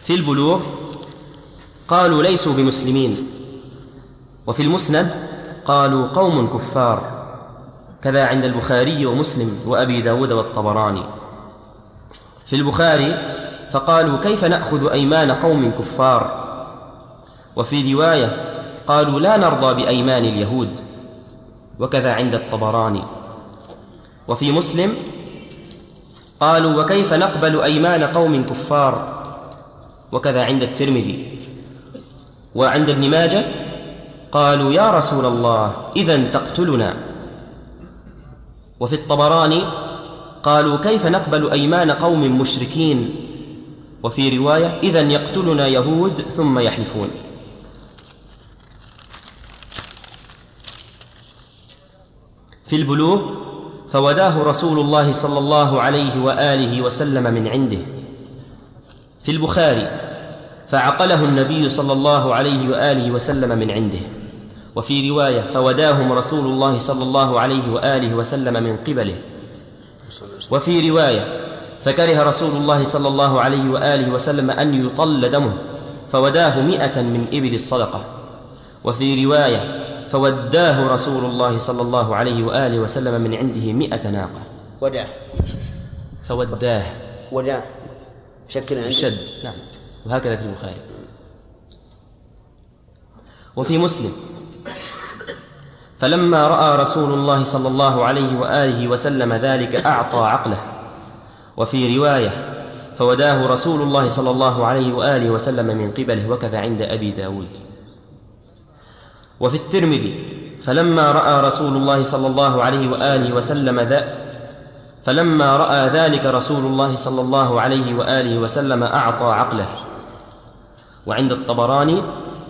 في البلوغ قالوا ليسوا بمسلمين وفي المسند قالوا قوم كفار كذا عند البخاري ومسلم وأبي داود والطبراني في البخاري فقالوا كيف نأخذ أيمان قوم كفار وفي رواية قالوا لا نرضى بأيمان اليهود وكذا عند الطبراني وفي مسلم قالوا وكيف نقبل أيمان قوم كفار وكذا عند الترمذي وعند ابن ماجه قالوا يا رسول الله إذا تقتلنا وفي الطبراني قالوا كيف نقبل أيمان قوم مشركين وفي رواية إذا يقتلنا يهود ثم يحلفون في البلوغ فوداه رسول الله صلى الله عليه وآله وسلم من عنده في البخاري فعقله النبي صلى الله عليه وآله وسلم من عنده وفي رواية فوداهم رسول الله صلى الله عليه وآله وسلم من قبله وفي رواية فكره رسول الله صلى الله عليه وآله وسلم أن يطل دمه فوداه مئة من إبل الصدقة وفي رواية فوداه رسول الله صلى الله عليه وآله وسلم من عنده مئة ناقة وداه فوداه
وداه بشكل عندي. شد نعم
وهكذا في البخاري وفي مسلم فلما راى رسول الله صلى الله عليه واله وسلم ذلك اعطى عقله وفي روايه فوداه رسول الله صلى الله عليه واله وسلم من قبله وكذا عند ابي داود وفي الترمذي فلما راى رسول الله صلى الله عليه واله وسلم ذا فلما راى ذلك رسول الله صلى الله عليه واله وسلم اعطى عقله وعند الطبراني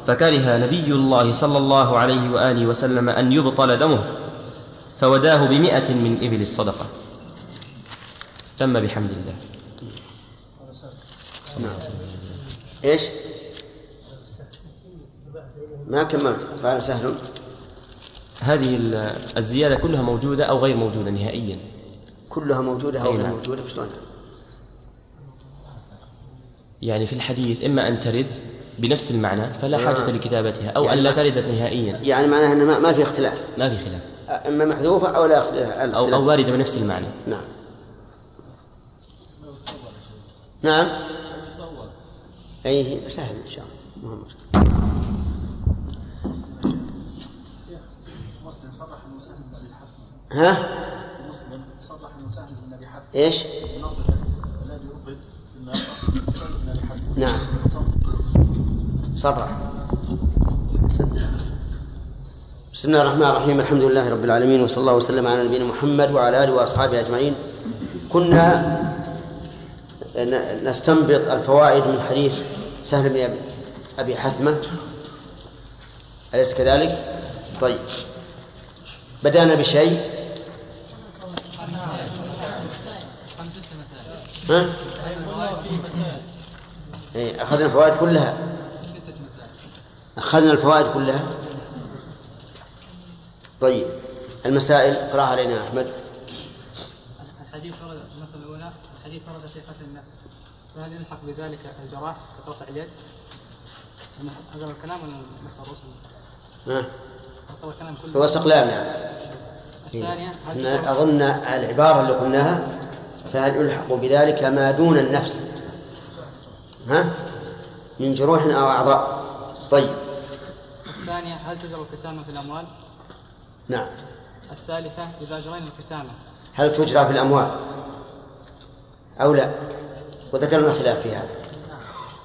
فكره نبي الله صلى الله عليه وآله وسلم أن يبطل دمه فوداه بمئة من إبل الصدقة تم بحمد الله
نعم. ايش؟ ما كملت قال سهل
هذه الزيادة كلها موجودة أو غير موجودة نهائيا
كلها موجودة أو غير نعم. موجودة
يعني في الحديث إما أن ترد بنفس المعنى فلا حاجة آه. لكتابتها أو يعني أن لا ترد نهائيا
يعني معناها أن ما في اختلاف
ما في خلاف
إما محذوفة أو لا اختلاف
أو, أو واردة بنفس المعنى
نعم نعم أي سهل إن شاء الله محمد ها؟ ايش؟ نعم صبرا بسم الله الرحمن الرحيم الحمد لله رب العالمين وصلى الله وسلم على نبينا محمد وعلى اله واصحابه اجمعين كنا نستنبط الفوائد من حديث سهل بن ابي حثمه اليس كذلك؟ طيب بدانا بشيء ها؟ إيه، اخذنا الفوائد كلها أخذنا الفوائد كلها طيب المسائل اقراها علينا أحمد الحديث ورد المسألة الأولى الحديث ورد في قتل النفس فهل يلحق بذلك الجراح كقطع اليد؟ هذا الكلام ولا نص الرسل؟ هو استقلال يعني أظن العبارة اللي قلناها فهل يلحق بذلك ما دون النفس ها من جروح أو أعضاء طيب
الثانية هل تجرى القسامة في الأموال؟
نعم
الثالثة إذا جرينا القسامة
هل تجرى في الأموال؟ أو لا؟ وذكرنا خلاف في هذا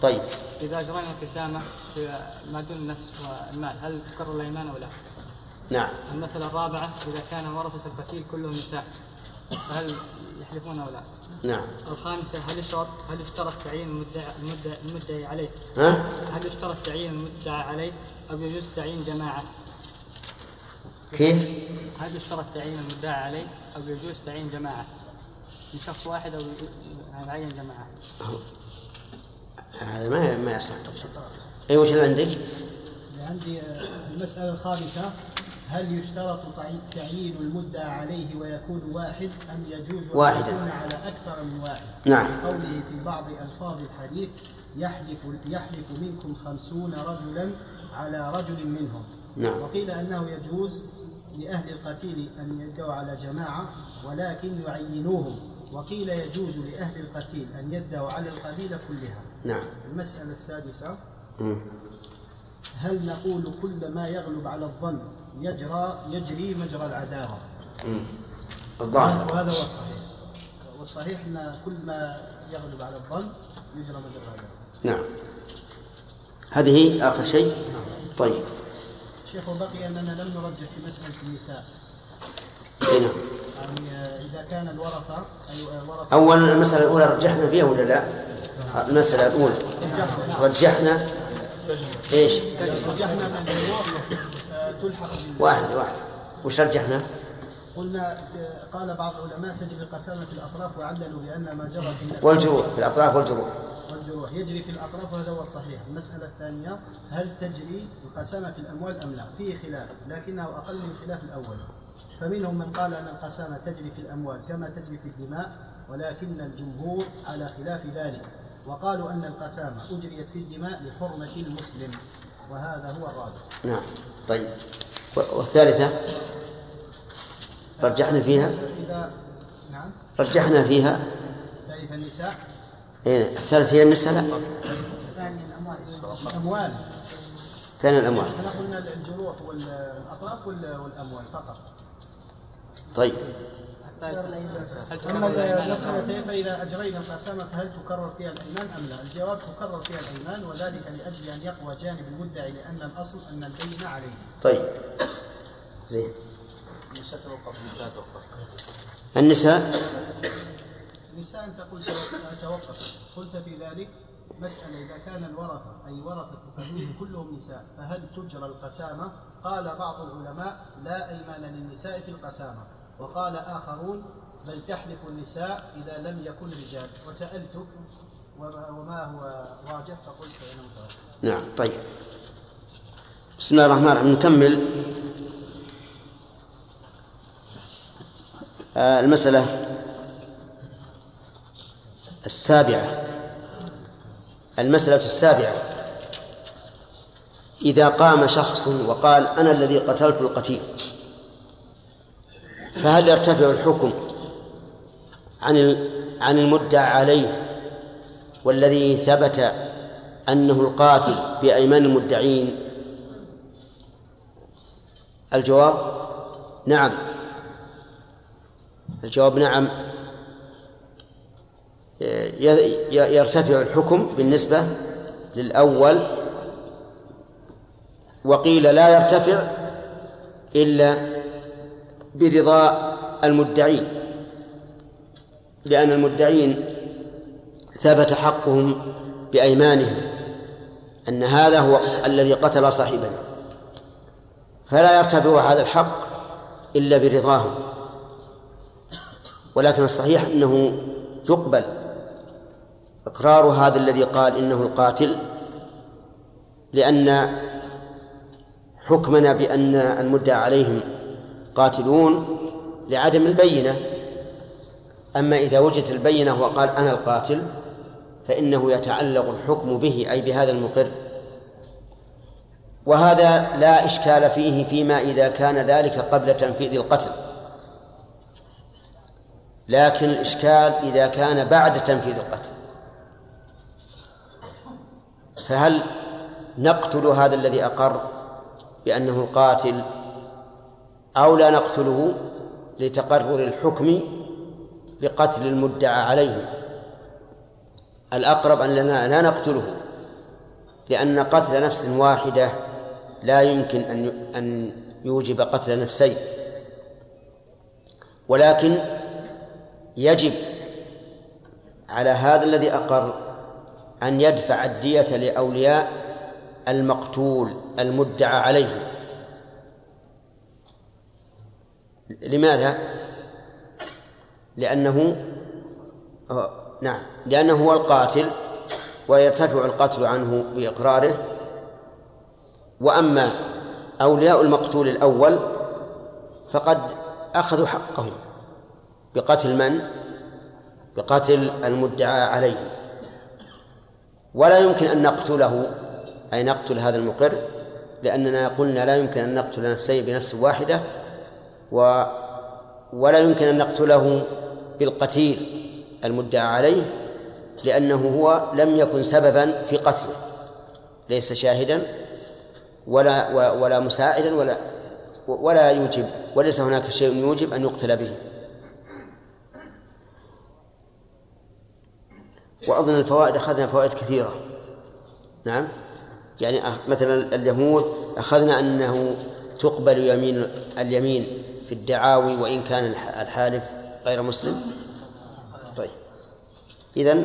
طيب
إذا أجرينا القسامة في ما دون النفس والمال هل تكرر الأيمان أو لا؟
نعم
المسألة الرابعة إذا كان ورثة القتيل كلهم نساء فهل يحلفون أو لا؟
نعم
الخامسة هل يشترط هل يشترط تعيين المدعي المدعي عليه؟ ها؟ هل يشترط تعيين المدعى عليه؟ أو يجوز تعيين جماعة
كيف؟
هل يشترط تعيين المدعى عليه أو يجوز تعيين جماعة من شخص واحد أو يعين جماعة
هذا ما ما يصلح تقصد اي وش اللي عندك؟
عندي آه، المسألة الخامسة هل يشترط تعيين المدعى عليه ويكون واحد أم يجوز واحدا على أكثر من واحد؟ نعم قوله في بعض ألفاظ الحديث يحلف يحلف منكم خمسون رجلا على رجل منهم نعم. وقيل أنه يجوز لأهل القتيل أن يدعوا على جماعة ولكن يعينوهم وقيل يجوز لأهل القتيل أن يدعوا على القبيلة كلها
نعم
المسألة السادسة هل نقول كل ما يغلب على الظن يجرى يجري مجرى العداوة الظاهر وهذا هو الصحيح والصحيح أن كل ما يغلب على الظن يجرى مجرى العداوة
نعم هذه آخر شيء طيب
شيخ بقي أننا لم نرجح في مسألة النساء
إيه، نعم يعني آه، إذا كان الورثة آه، أولا المسألة الأولى رجحنا فيها ولا لا؟ المسألة الأولى رجحنا ايش؟ رجحنا من آه، تلحق واحد واحد وش رجحنا؟
قلنا قال بعض العلماء تجري القسامة في الأطراف وعللوا لأن ما جرى في
والجروح في الأطراف والجروح
والجروح يجري في الأطراف وهذا هو الصحيح المسألة الثانية هل تجري القسامة في الأموال أم لا فيه خلاف لكنه أقل من خلاف الأول فمنهم من قال أن القسامة تجري في الأموال كما تجري في الدماء ولكن الجمهور على خلاف ذلك وقالوا أن القسامة أجريت في الدماء لحرمة المسلم وهذا هو الراجح
نعم طيب والثالثة رجحنا فيها نعم رجحنا فيها النساء الثالث إيه، هي النساء لا الثاني الأموال الثاني الأموال
احنا قلنا الجروح والأطراف والأموال فقط طيب أما المسألتين فإذا أجرينا القسامة فهل تكرر فيها الأيمان أم لا؟ الجواب تكرر فيها الأيمان وذلك لأجل أن يقوى جانب المدعي لأن الأصل أن البين عليه. طيب.
زين. النساء توقف النساء النساء
تقول توقف قلت في ذلك مسألة إذا كان الورثة أي ورثة قبيل كلهم نساء فهل تجرى القسامة؟ قال بعض العلماء لا أيمان للنساء في القسامة وقال آخرون بل تحلف النساء إذا لم يكن رجال وسألتك وما هو راجح
فقلت أنا متوقف. نعم طيب بسم الله الرحمن الرحيم نكمل آه، المسألة السابعة المسألة السابعة إذا قام شخص وقال أنا الذي قتلت القتيل فهل يرتفع الحكم عن عن المدعى عليه والذي ثبت أنه القاتل بأيمان المدعين الجواب نعم الجواب نعم يرتفع الحكم بالنسبة للأول وقيل لا يرتفع إلا برضا المدعين لأن المدعين ثبت حقهم بأيمانهم أن هذا هو الذي قتل صاحبنا فلا يرتفع هذا الحق إلا برضاهم ولكن الصحيح أنه يقبل إقرار هذا الذي قال إنه القاتل لأن حكمنا بأن المدعى عليهم قاتلون لعدم البينة أما إذا وجدت البينة وقال أنا القاتل فإنه يتعلق الحكم به أي بهذا المقر وهذا لا إشكال فيه فيما إذا كان ذلك قبل تنفيذ القتل لكن الإشكال إذا كان بعد تنفيذ القتل فهل نقتل هذا الذي أقر بأنه القاتل أو لا نقتله لتقرر الحكم بقتل المدعى عليه الأقرب أننا لا نقتله لأن قتل نفس واحدة لا يمكن أن أن يوجب قتل نفسين ولكن يجب على هذا الذي أقر أن يدفع الدية لأولياء المقتول المدعى عليه لماذا؟ لأنه نعم لأنه هو القاتل ويرتفع القتل عنه بإقراره وأما أولياء المقتول الأول فقد أخذوا حقهم بقتل من؟ بقتل المدعى عليه ولا يمكن أن نقتله أي نقتل هذا المقر لأننا قلنا لا يمكن أن نقتل نفسين بنفس واحدة و ولا يمكن أن نقتله بالقتيل المدعى عليه لأنه هو لم يكن سببا في قتله ليس شاهدا ولا ولا مساعدا ولا ولا يوجب وليس هناك شيء يوجب أن يقتل به وأظن الفوائد أخذنا فوائد كثيرة نعم يعني مثلا اليهود أخذنا أنه تقبل يمين اليمين في الدعاوي وإن كان الحالف غير مسلم طيب إذا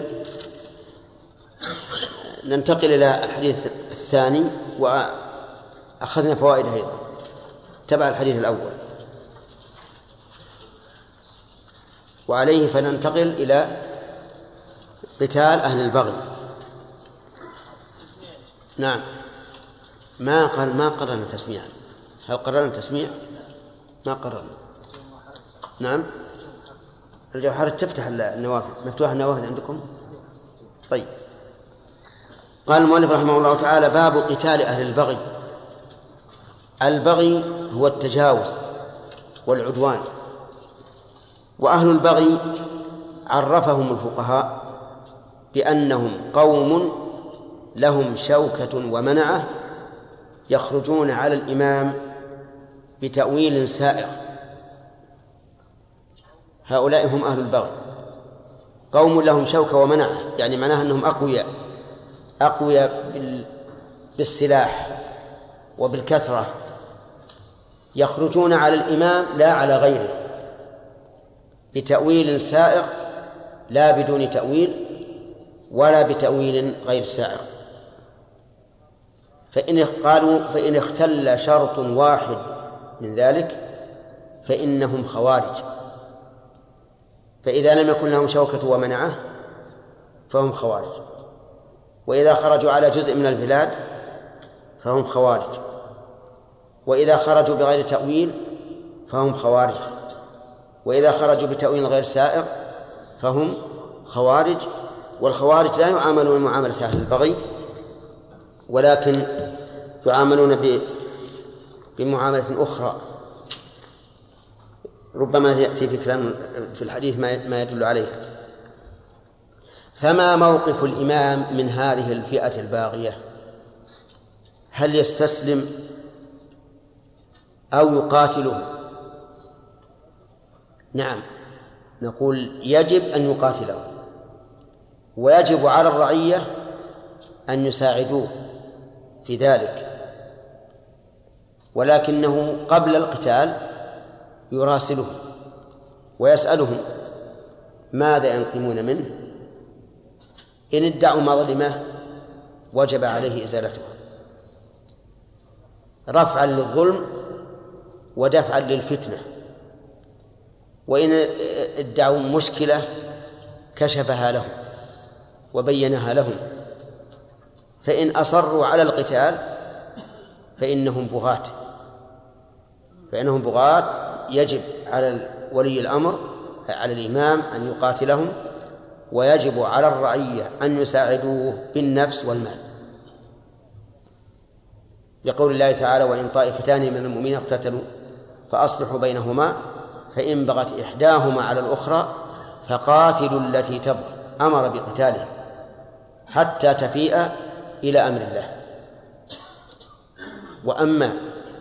ننتقل إلى الحديث الثاني وأخذنا فوائده أيضا تبع الحديث الأول وعليه فننتقل إلى قتال أهل البغي نعم ما قال ما قررنا تسميعا هل قررنا تسميع؟ ما قررنا نعم الجوهرة تفتح النوافذ مفتوحة النوافذ عندكم؟ طيب قال المؤلف رحمه الله تعالى باب قتال أهل البغي البغي هو التجاوز والعدوان وأهل البغي عرفهم الفقهاء بأنهم قوم لهم شوكة ومنعة يخرجون على الإمام بتأويل سائغ هؤلاء هم أهل البغي قوم لهم شوكة ومنعة يعني معناها أنهم أقوياء أقوياء بالسلاح وبالكثرة يخرجون على الإمام لا على غيره بتأويل سائغ لا بدون تأويل ولا بتأويل غير سائغ فإن قالوا فإن اختل شرط واحد من ذلك فإنهم خوارج فإذا لم يكن لهم شوكة ومنعة فهم خوارج وإذا خرجوا على جزء من البلاد فهم خوارج وإذا خرجوا بغير تأويل فهم خوارج وإذا خرجوا بتأويل غير سائغ فهم خوارج والخوارج لا يعاملون معاملة أهل البغي ولكن يعاملون بمعاملة أخرى ربما يأتي في كلام في الحديث ما يدل عليه فما موقف الإمام من هذه الفئة الباغية هل يستسلم أو يقاتله نعم نقول يجب أن يقاتله ويجب على الرعية أن يساعدوه في ذلك ولكنه قبل القتال يراسلهم ويسألهم ماذا ينقمون منه إن ادعوا مظلمة وجب عليه إزالتها رفعا للظلم ودفعا للفتنة وإن ادعوا مشكلة كشفها لهم وبينها لهم فإن أصروا على القتال فإنهم بغاة فإنهم بغاة يجب على ولي الأمر على الإمام أن يقاتلهم ويجب على الرعية أن يساعدوه بالنفس والمال لقول الله تعالى وإن طائفتان من المؤمنين اقتتلوا فأصلحوا بينهما فإن بغت إحداهما على الأخرى فقاتلوا التي تبغي أمر بقتالهم حتى تفيء إلى أمر الله وأما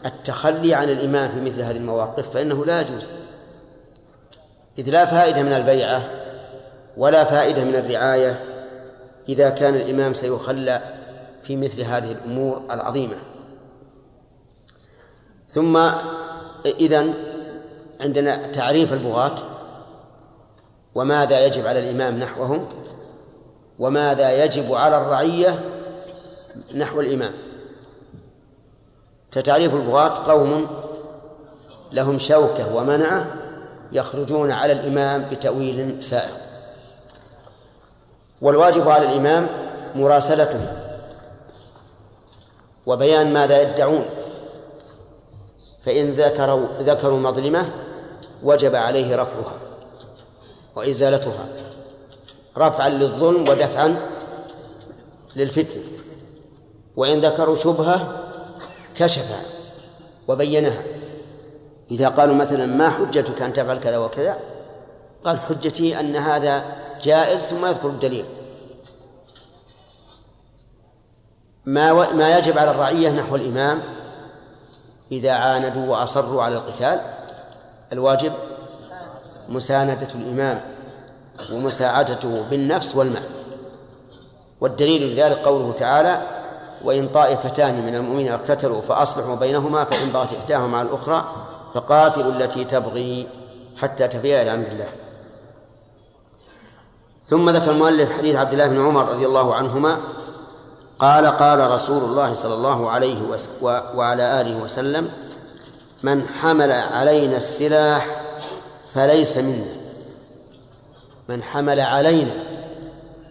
التخلي عن الإمام في مثل هذه المواقف فإنه لا يجوز إذ لا فائدة من البيعة ولا فائدة من الرعاية إذا كان الإمام سيخلى في مثل هذه الأمور العظيمة ثم إذا عندنا تعريف البغاة وماذا يجب على الإمام نحوهم وماذا يجب على الرعية نحو الإمام فتعريف البغاة قوم لهم شوكة ومنعة يخرجون على الإمام بتأويل سائغ والواجب على الإمام مراسلته وبيان ماذا يدعون فإن ذكروا ذكروا مظلمة وجب عليه رفعها وإزالتها رفعا للظلم ودفعا للفتن وإن ذكروا شبهة كشفها وبينها إذا قالوا مثلا ما حجتك أن تفعل كذا وكذا قال حجتي أن هذا جائز ثم يذكر الدليل ما و... ما يجب على الرعية نحو الإمام إذا عاندوا وأصروا على القتال الواجب مساندة الإمام ومساعدته بالنفس والمال والدليل لذلك قوله تعالى وإن طائفتان من المؤمنين اقتتلوا فأصلحوا بينهما فإن بغت إحداهما على الأخرى فقاتلوا التي تبغي حتى تفيء إلى أمر الله ثم ذكر المؤلف حديث عبد الله بن عمر رضي الله عنهما قال قال رسول الله صلى الله عليه وعلى آله وسلم من حمل علينا السلاح فليس منا من حمل علينا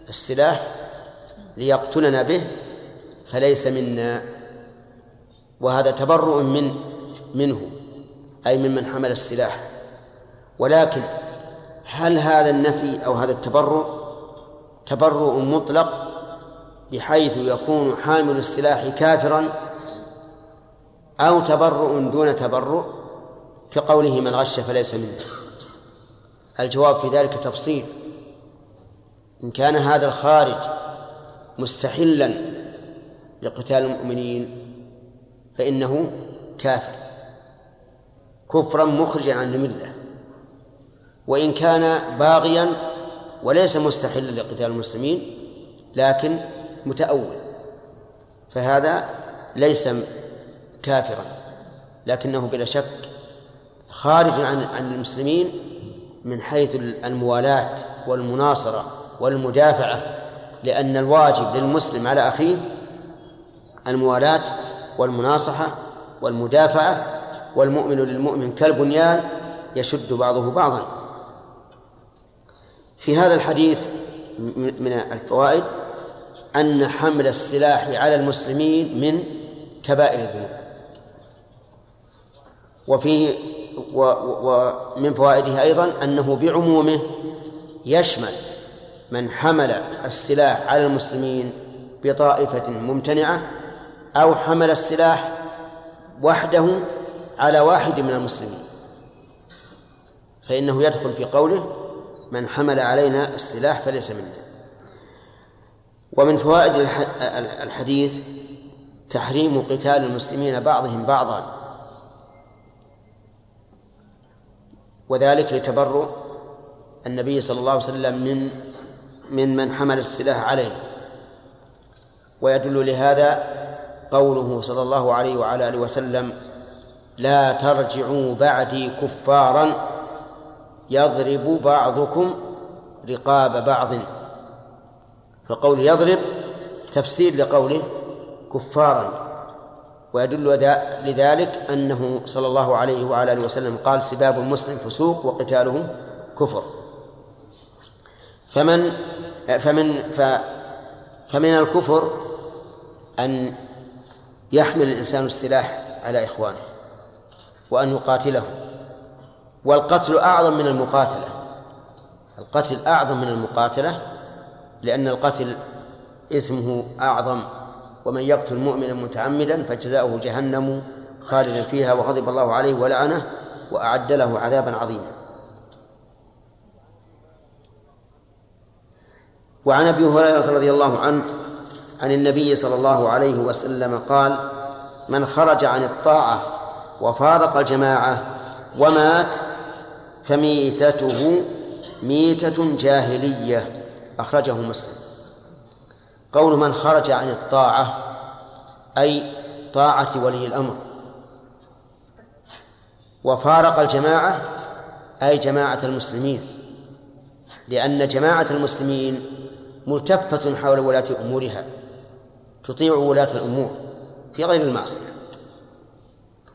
السلاح ليقتلنا به فليس منا وهذا تبرؤ من منه أي ممن حمل السلاح ولكن هل هذا النفي أو هذا التبرؤ تبرؤ مطلق بحيث يكون حامل السلاح كافرا أو تبرؤ دون تبرؤ كقوله من غش فليس منه الجواب في ذلك تفصيل إن كان هذا الخارج مستحلا لقتال المؤمنين فإنه كافر كفرا مخرجا عن المله وإن كان باغيا وليس مستحلا لقتال المسلمين لكن متأول فهذا ليس كافرا لكنه بلا شك خارج عن عن المسلمين من حيث الموالاة والمناصرة والمدافعة لأن الواجب للمسلم على أخيه الموالاة والمناصحة والمدافعة والمؤمن للمؤمن كالبنيان يشد بعضه بعضا في هذا الحديث من الفوائد أن حمل السلاح على المسلمين من كبائر الذنوب وفيه ومن فوائده أيضا أنه بعمومه يشمل من حمل السلاح على المسلمين بطائفة ممتنعة أو حمل السلاح وحده على واحد من المسلمين فإنه يدخل في قوله من حمل علينا السلاح فليس منا ومن فوائد الحديث تحريم قتال المسلمين بعضهم بعضا وذلك لتبرؤ النبي صلى الله عليه وسلم من من من حمل السلاح عليه ويدل لهذا قوله صلى الله عليه وعلى اله وسلم لا ترجعوا بعدي كفارا يضرب بعضكم رقاب بعض فقول يضرب تفسير لقوله كفارا ويدل لذلك أنه صلى الله عليه وعلى آله وسلم قال سباب المسلم فسوق وقتاله كفر فمن فمن فمن الكفر أن يحمل الإنسان السلاح على إخوانه وأن يقاتله والقتل أعظم من المقاتلة القتل أعظم من المقاتلة لأن القتل إثمه أعظم ومن يقتل مؤمنا متعمدا فجزاؤه جهنم خالدا فيها وغضب الله عليه ولعنه وأعد له عذابا عظيما وعن أبي هريرة رضي الله عنه عن النبي صلى الله عليه وسلم قال من خرج عن الطاعة وفارق الجماعة ومات فميتته ميتة جاهلية أخرجه مسلم قول من خرج عن الطاعة أي طاعة ولي الأمر وفارق الجماعة أي جماعة المسلمين لأن جماعة المسلمين ملتفة حول ولاة أمورها تطيع ولاة الأمور في غير المعصية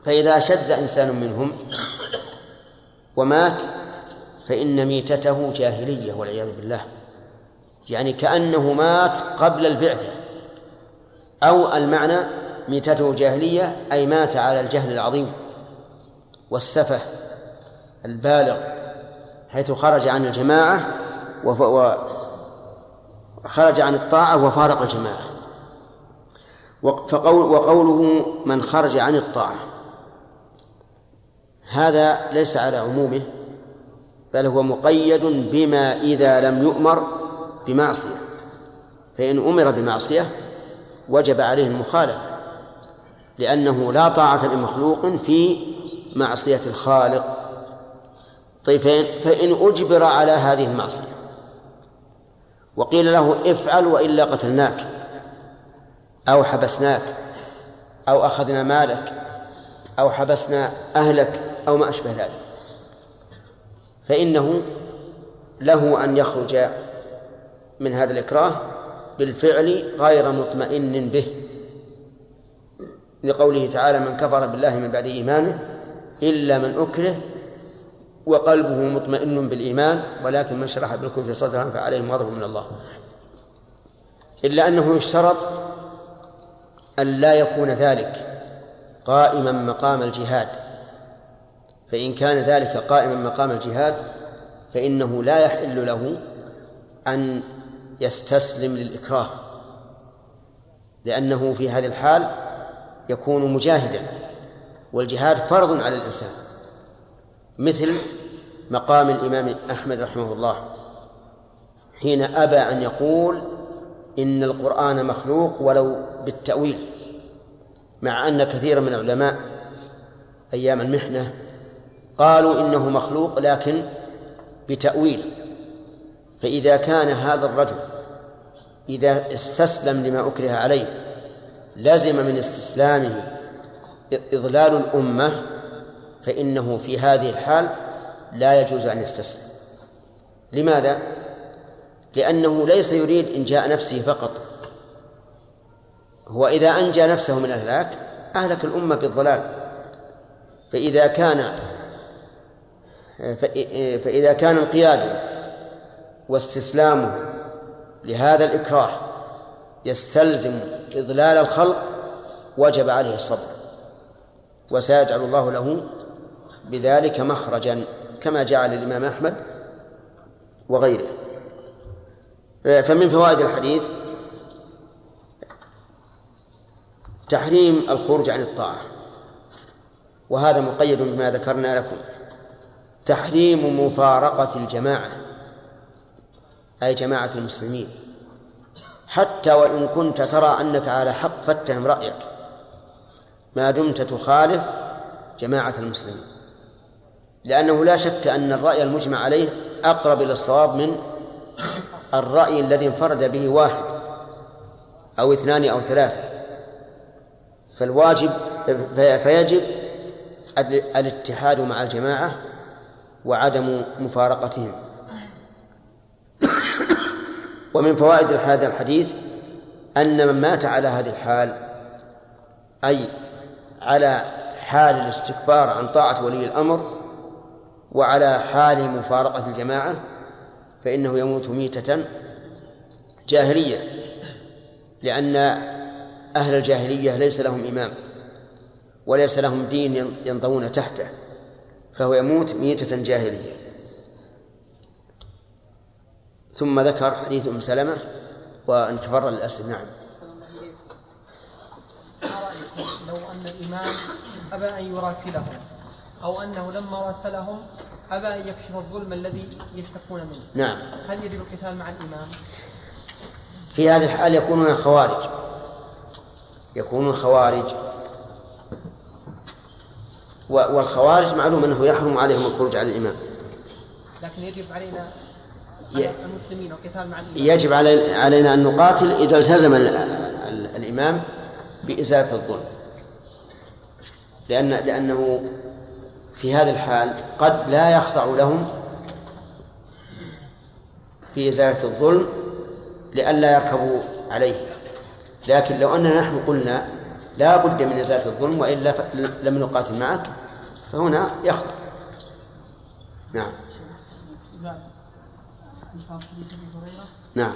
فإذا شذ إنسان منهم ومات فإن ميتته جاهلية والعياذ بالله يعني كأنه مات قبل البعثة أو المعنى ميتته جاهلية أي مات على الجهل العظيم والسفه البالغ حيث خرج عن الجماعة وخرج عن الطاعة وفارق الجماعة فقول وقوله من خرج عن الطاعة هذا ليس على عمومه بل هو مقيد بما إذا لم يؤمر بمعصية فإن أمر بمعصية وجب عليه المخالفة لأنه لا طاعة لمخلوق في معصية الخالق طيب فإن, فإن أجبر على هذه المعصية وقيل له افعل وإلا قتلناك أو حبسناك أو أخذنا مالك أو حبسنا أهلك أو ما أشبه ذلك فإنه له أن يخرج من هذا الإكراه بالفعل غير مطمئن به لقوله تعالى من كفر بالله من بعد إيمانه إلا من أكره وقلبه مطمئن بالإيمان ولكن من شرح بالكفر صدرا فعليهم غضب من الله إلا أنه يشترط أن لا يكون ذلك قائما مقام الجهاد فإن كان ذلك قائما مقام الجهاد فإنه لا يحل له أن يستسلم للإكراه لأنه في هذه الحال يكون مجاهدا والجهاد فرض على الإنسان مثل مقام الإمام أحمد رحمه الله حين أبى أن يقول إن القرآن مخلوق ولو بالتأويل مع أن كثيرا من العلماء أيام المحنة قالوا إنه مخلوق لكن بتأويل فإذا كان هذا الرجل إذا استسلم لما أكره عليه لزم من استسلامه إضلال الأمة فإنه في هذه الحال لا يجوز أن يستسلم لماذا؟ لأنه ليس يريد إنجاء نفسه فقط هو إذا أنجى نفسه من الهلاك أهلك الأمة بالضلال فإذا كان فإذا كان انقياده واستسلامه لهذا الإكراه يستلزم إضلال الخلق وجب عليه الصبر وسيجعل الله له بذلك مخرجا كما جعل الإمام أحمد وغيره آه، فمن فوائد الحديث تحريم الخروج عن الطاعة وهذا مقيد بما ذكرنا لكم تحريم مفارقة الجماعة أي جماعة المسلمين حتى وإن كنت ترى أنك على حق فاتهم رأيك ما دمت تخالف جماعة المسلمين لأنه لا شك أن الرأي المجمع عليه أقرب إلى الصواب من الرأي الذي انفرد به واحد أو اثنان أو ثلاثة فالواجب فيجب الاتحاد مع الجماعة وعدم مفارقتهم ومن فوائد هذا الحديث أن من مات على هذه الحال أي على حال الاستكبار عن طاعة ولي الأمر وعلى حال مفارقة الجماعة فإنه يموت ميتة جاهلية لأن أهل الجاهلية ليس لهم إمام وليس لهم دين ينضون تحته فهو يموت ميتة جاهلية ثم ذكر حديث ام سلمه وانتفر للاسف نعم.
لو ان الامام ابى ان يراسلهم او انه لما راسلهم ابى ان يكشف الظلم الذي يشتكون منه. نعم. هل يجب القتال مع الامام؟
في هذه الحال يكونون خوارج. يكونون خوارج والخوارج معلوم انه يحرم عليهم الخروج على الامام.
لكن يجب علينا
المسلمين وقتال مع يجب علينا أن نقاتل إذا التزم الإمام بإزالة الظلم لأن لأنه في هذا الحال قد لا يخضع لهم في إزالة الظلم لئلا يركبوا عليه لكن لو أننا نحن قلنا لا بد من إزالة الظلم وإلا لم نقاتل معك فهنا يخضع نعم نعم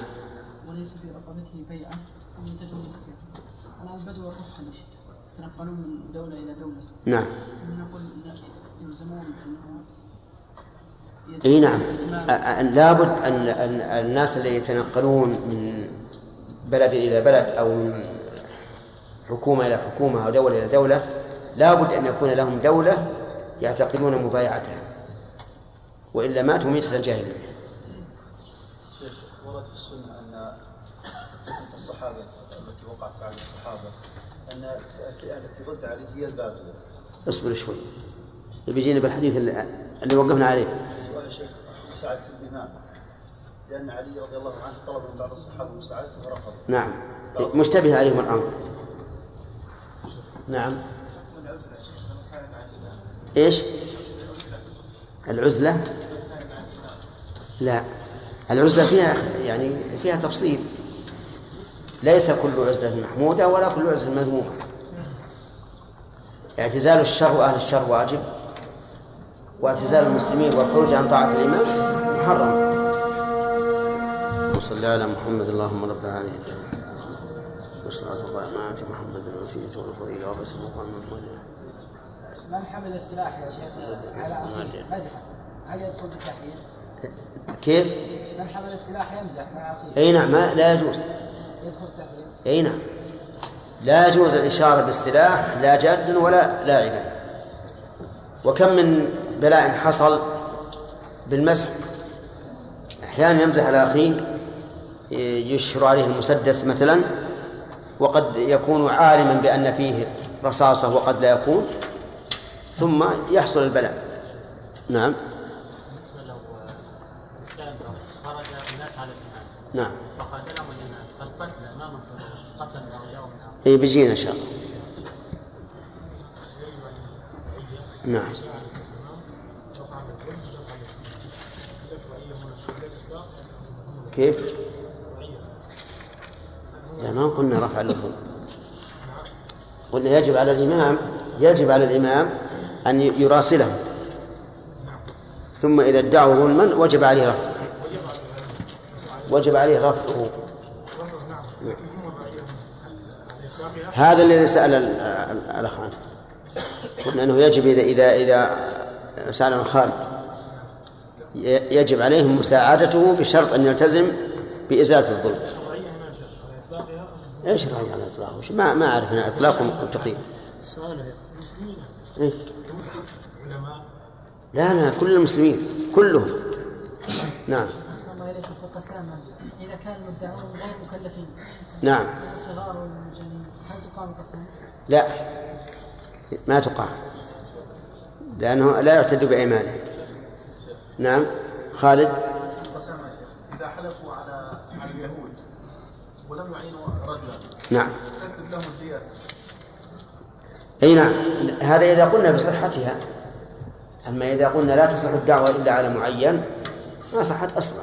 وليس في رقبته بيعه ومن تجوز على البدو والرحى يتنقلون من دوله الى دوله نعم نقول يلزمون انه اي نعم لابد ان الناس اللي يتنقلون من بلد الى بلد او من حكومه الى حكومه او دوله الى دوله لابد ان يكون لهم دوله يعتقدون مبايعتها والا ماتوا ميته الجاهليه ورد في السنه ان
فتنه الصحابه التي وقعت بعد الصحابه ان الفئه التي ضد علي هي الباقية
اصبر شوي. بيجينا بالحديث اللي, اللي
وقفنا عليه. السؤال يا شيخ مساعدة الإمام لأن علي رضي الله عنه طلب من بعض الصحابة مساعدته ورفض. نعم
مشتبه عليهم الأمر. نعم. ايش؟ العزلة؟ لا العزلة فيها يعني فيها تفصيل ليس كل عزلة محمودة ولا كل عزلة مذمومة اعتزال الشر وأهل الشر واجب واعتزال المسلمين والخروج عن طاعة الإمام محرم وصلى على محمد اللهم رب العالمين والصلاة والرحمة محمد الوسيلة
والفضيلة
وبس المقام المولى من حمل السلاح يا شيخ على مزحة هل يدخل بالتحريم؟ كيف؟ من حمل السلاح يمزح مع أخيه أي نعم لا يجوز أي نعم لا يجوز الإشارة بالسلاح لا جادا ولا لاعبا وكم من بلاء حصل بالمسح أحيانا يمزح على أخيه يشر عليه المسدس مثلا وقد يكون عالما بأن فيه رصاصة وقد لا يكون ثم يحصل البلاء نعم نعم فقاتله ما قتل اي بيجينا ان شاء الله نعم كيف؟ لا يعني ما قلنا رفع اللفظ قلنا يجب على الإمام يجب على الإمام أن يراسله ثم إذا ادعوا ظلما وجب عليه رفعه وجب عليه رفعه هذا الذي سأل الأخ عنه قلنا أنه يجب إذا إذا إذا سأل عن خالد يجب عليهم مساعدته بشرط أن يلتزم بإزالة الظلم ايش رأي على الإطلاق؟ ما ما أعرف أنا إطلاق وتقييد. سؤاله إيه؟ لا لا كل المسلمين كلهم نعم ذلك فقساما إذا كان المدعون غير مكلفين نعم
الصغار والمجانين هل
تقام قسما؟
لا
ما تقام لأنه لا يعتد بأيمانه نعم خالد
شيخ إذا حلفوا على على اليهود ولم يعينوا رجلا نعم
لهم اي نعم هذا اذا قلنا بصحتها اما اذا قلنا لا تصح الدعوه الا على معين ما صحت اصلا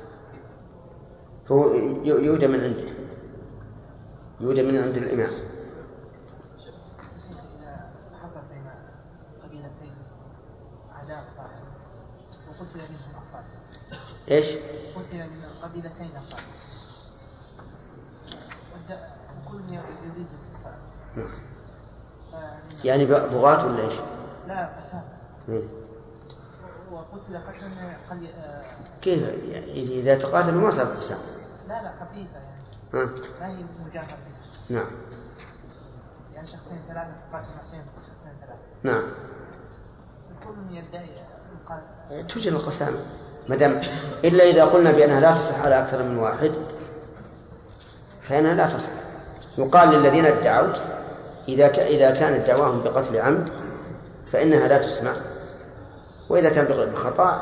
فهو يودى من عنده يودى من عند الإمام إيش؟ قتل من قبيلتين أفراد كل يزيد يعني بغاة ولا ايش؟ لا إيه. فساد. وقتل قتلا قد كيف يعني اذا تقاتلوا ما صار فساد. لا لا خفيفة يعني ها؟ طيب. ما هي فيها. نعم يعني شخصين ثلاثة تقاتل شخصين شخصين ثلاثة نعم كل يدعي توجد القسامة ما دام إلا إذا قلنا بأنها لا تصح على أكثر من واحد فإنها لا تصح يقال للذين ادعوا إذا ك... إذا كانت دعواهم بقتل عمد فإنها لا تسمع وإذا كان بخطأ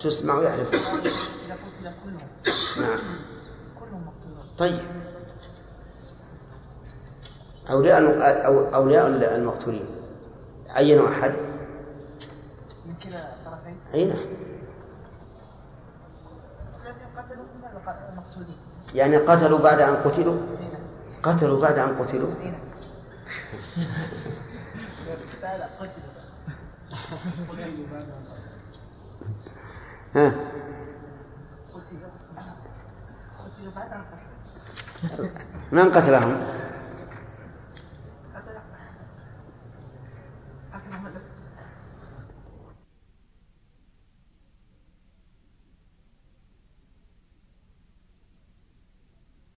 تسمع ويحلف إذا قتل كلهم نعم طيب أولياء أولياء المقتولين عينوا
أحد من كلا الطرفين؟ أي نعم
الذين المقتولين يعني قتلوا بعد أن قتلوا؟ قتلوا بعد أن قتلوا؟ ها من قتلهم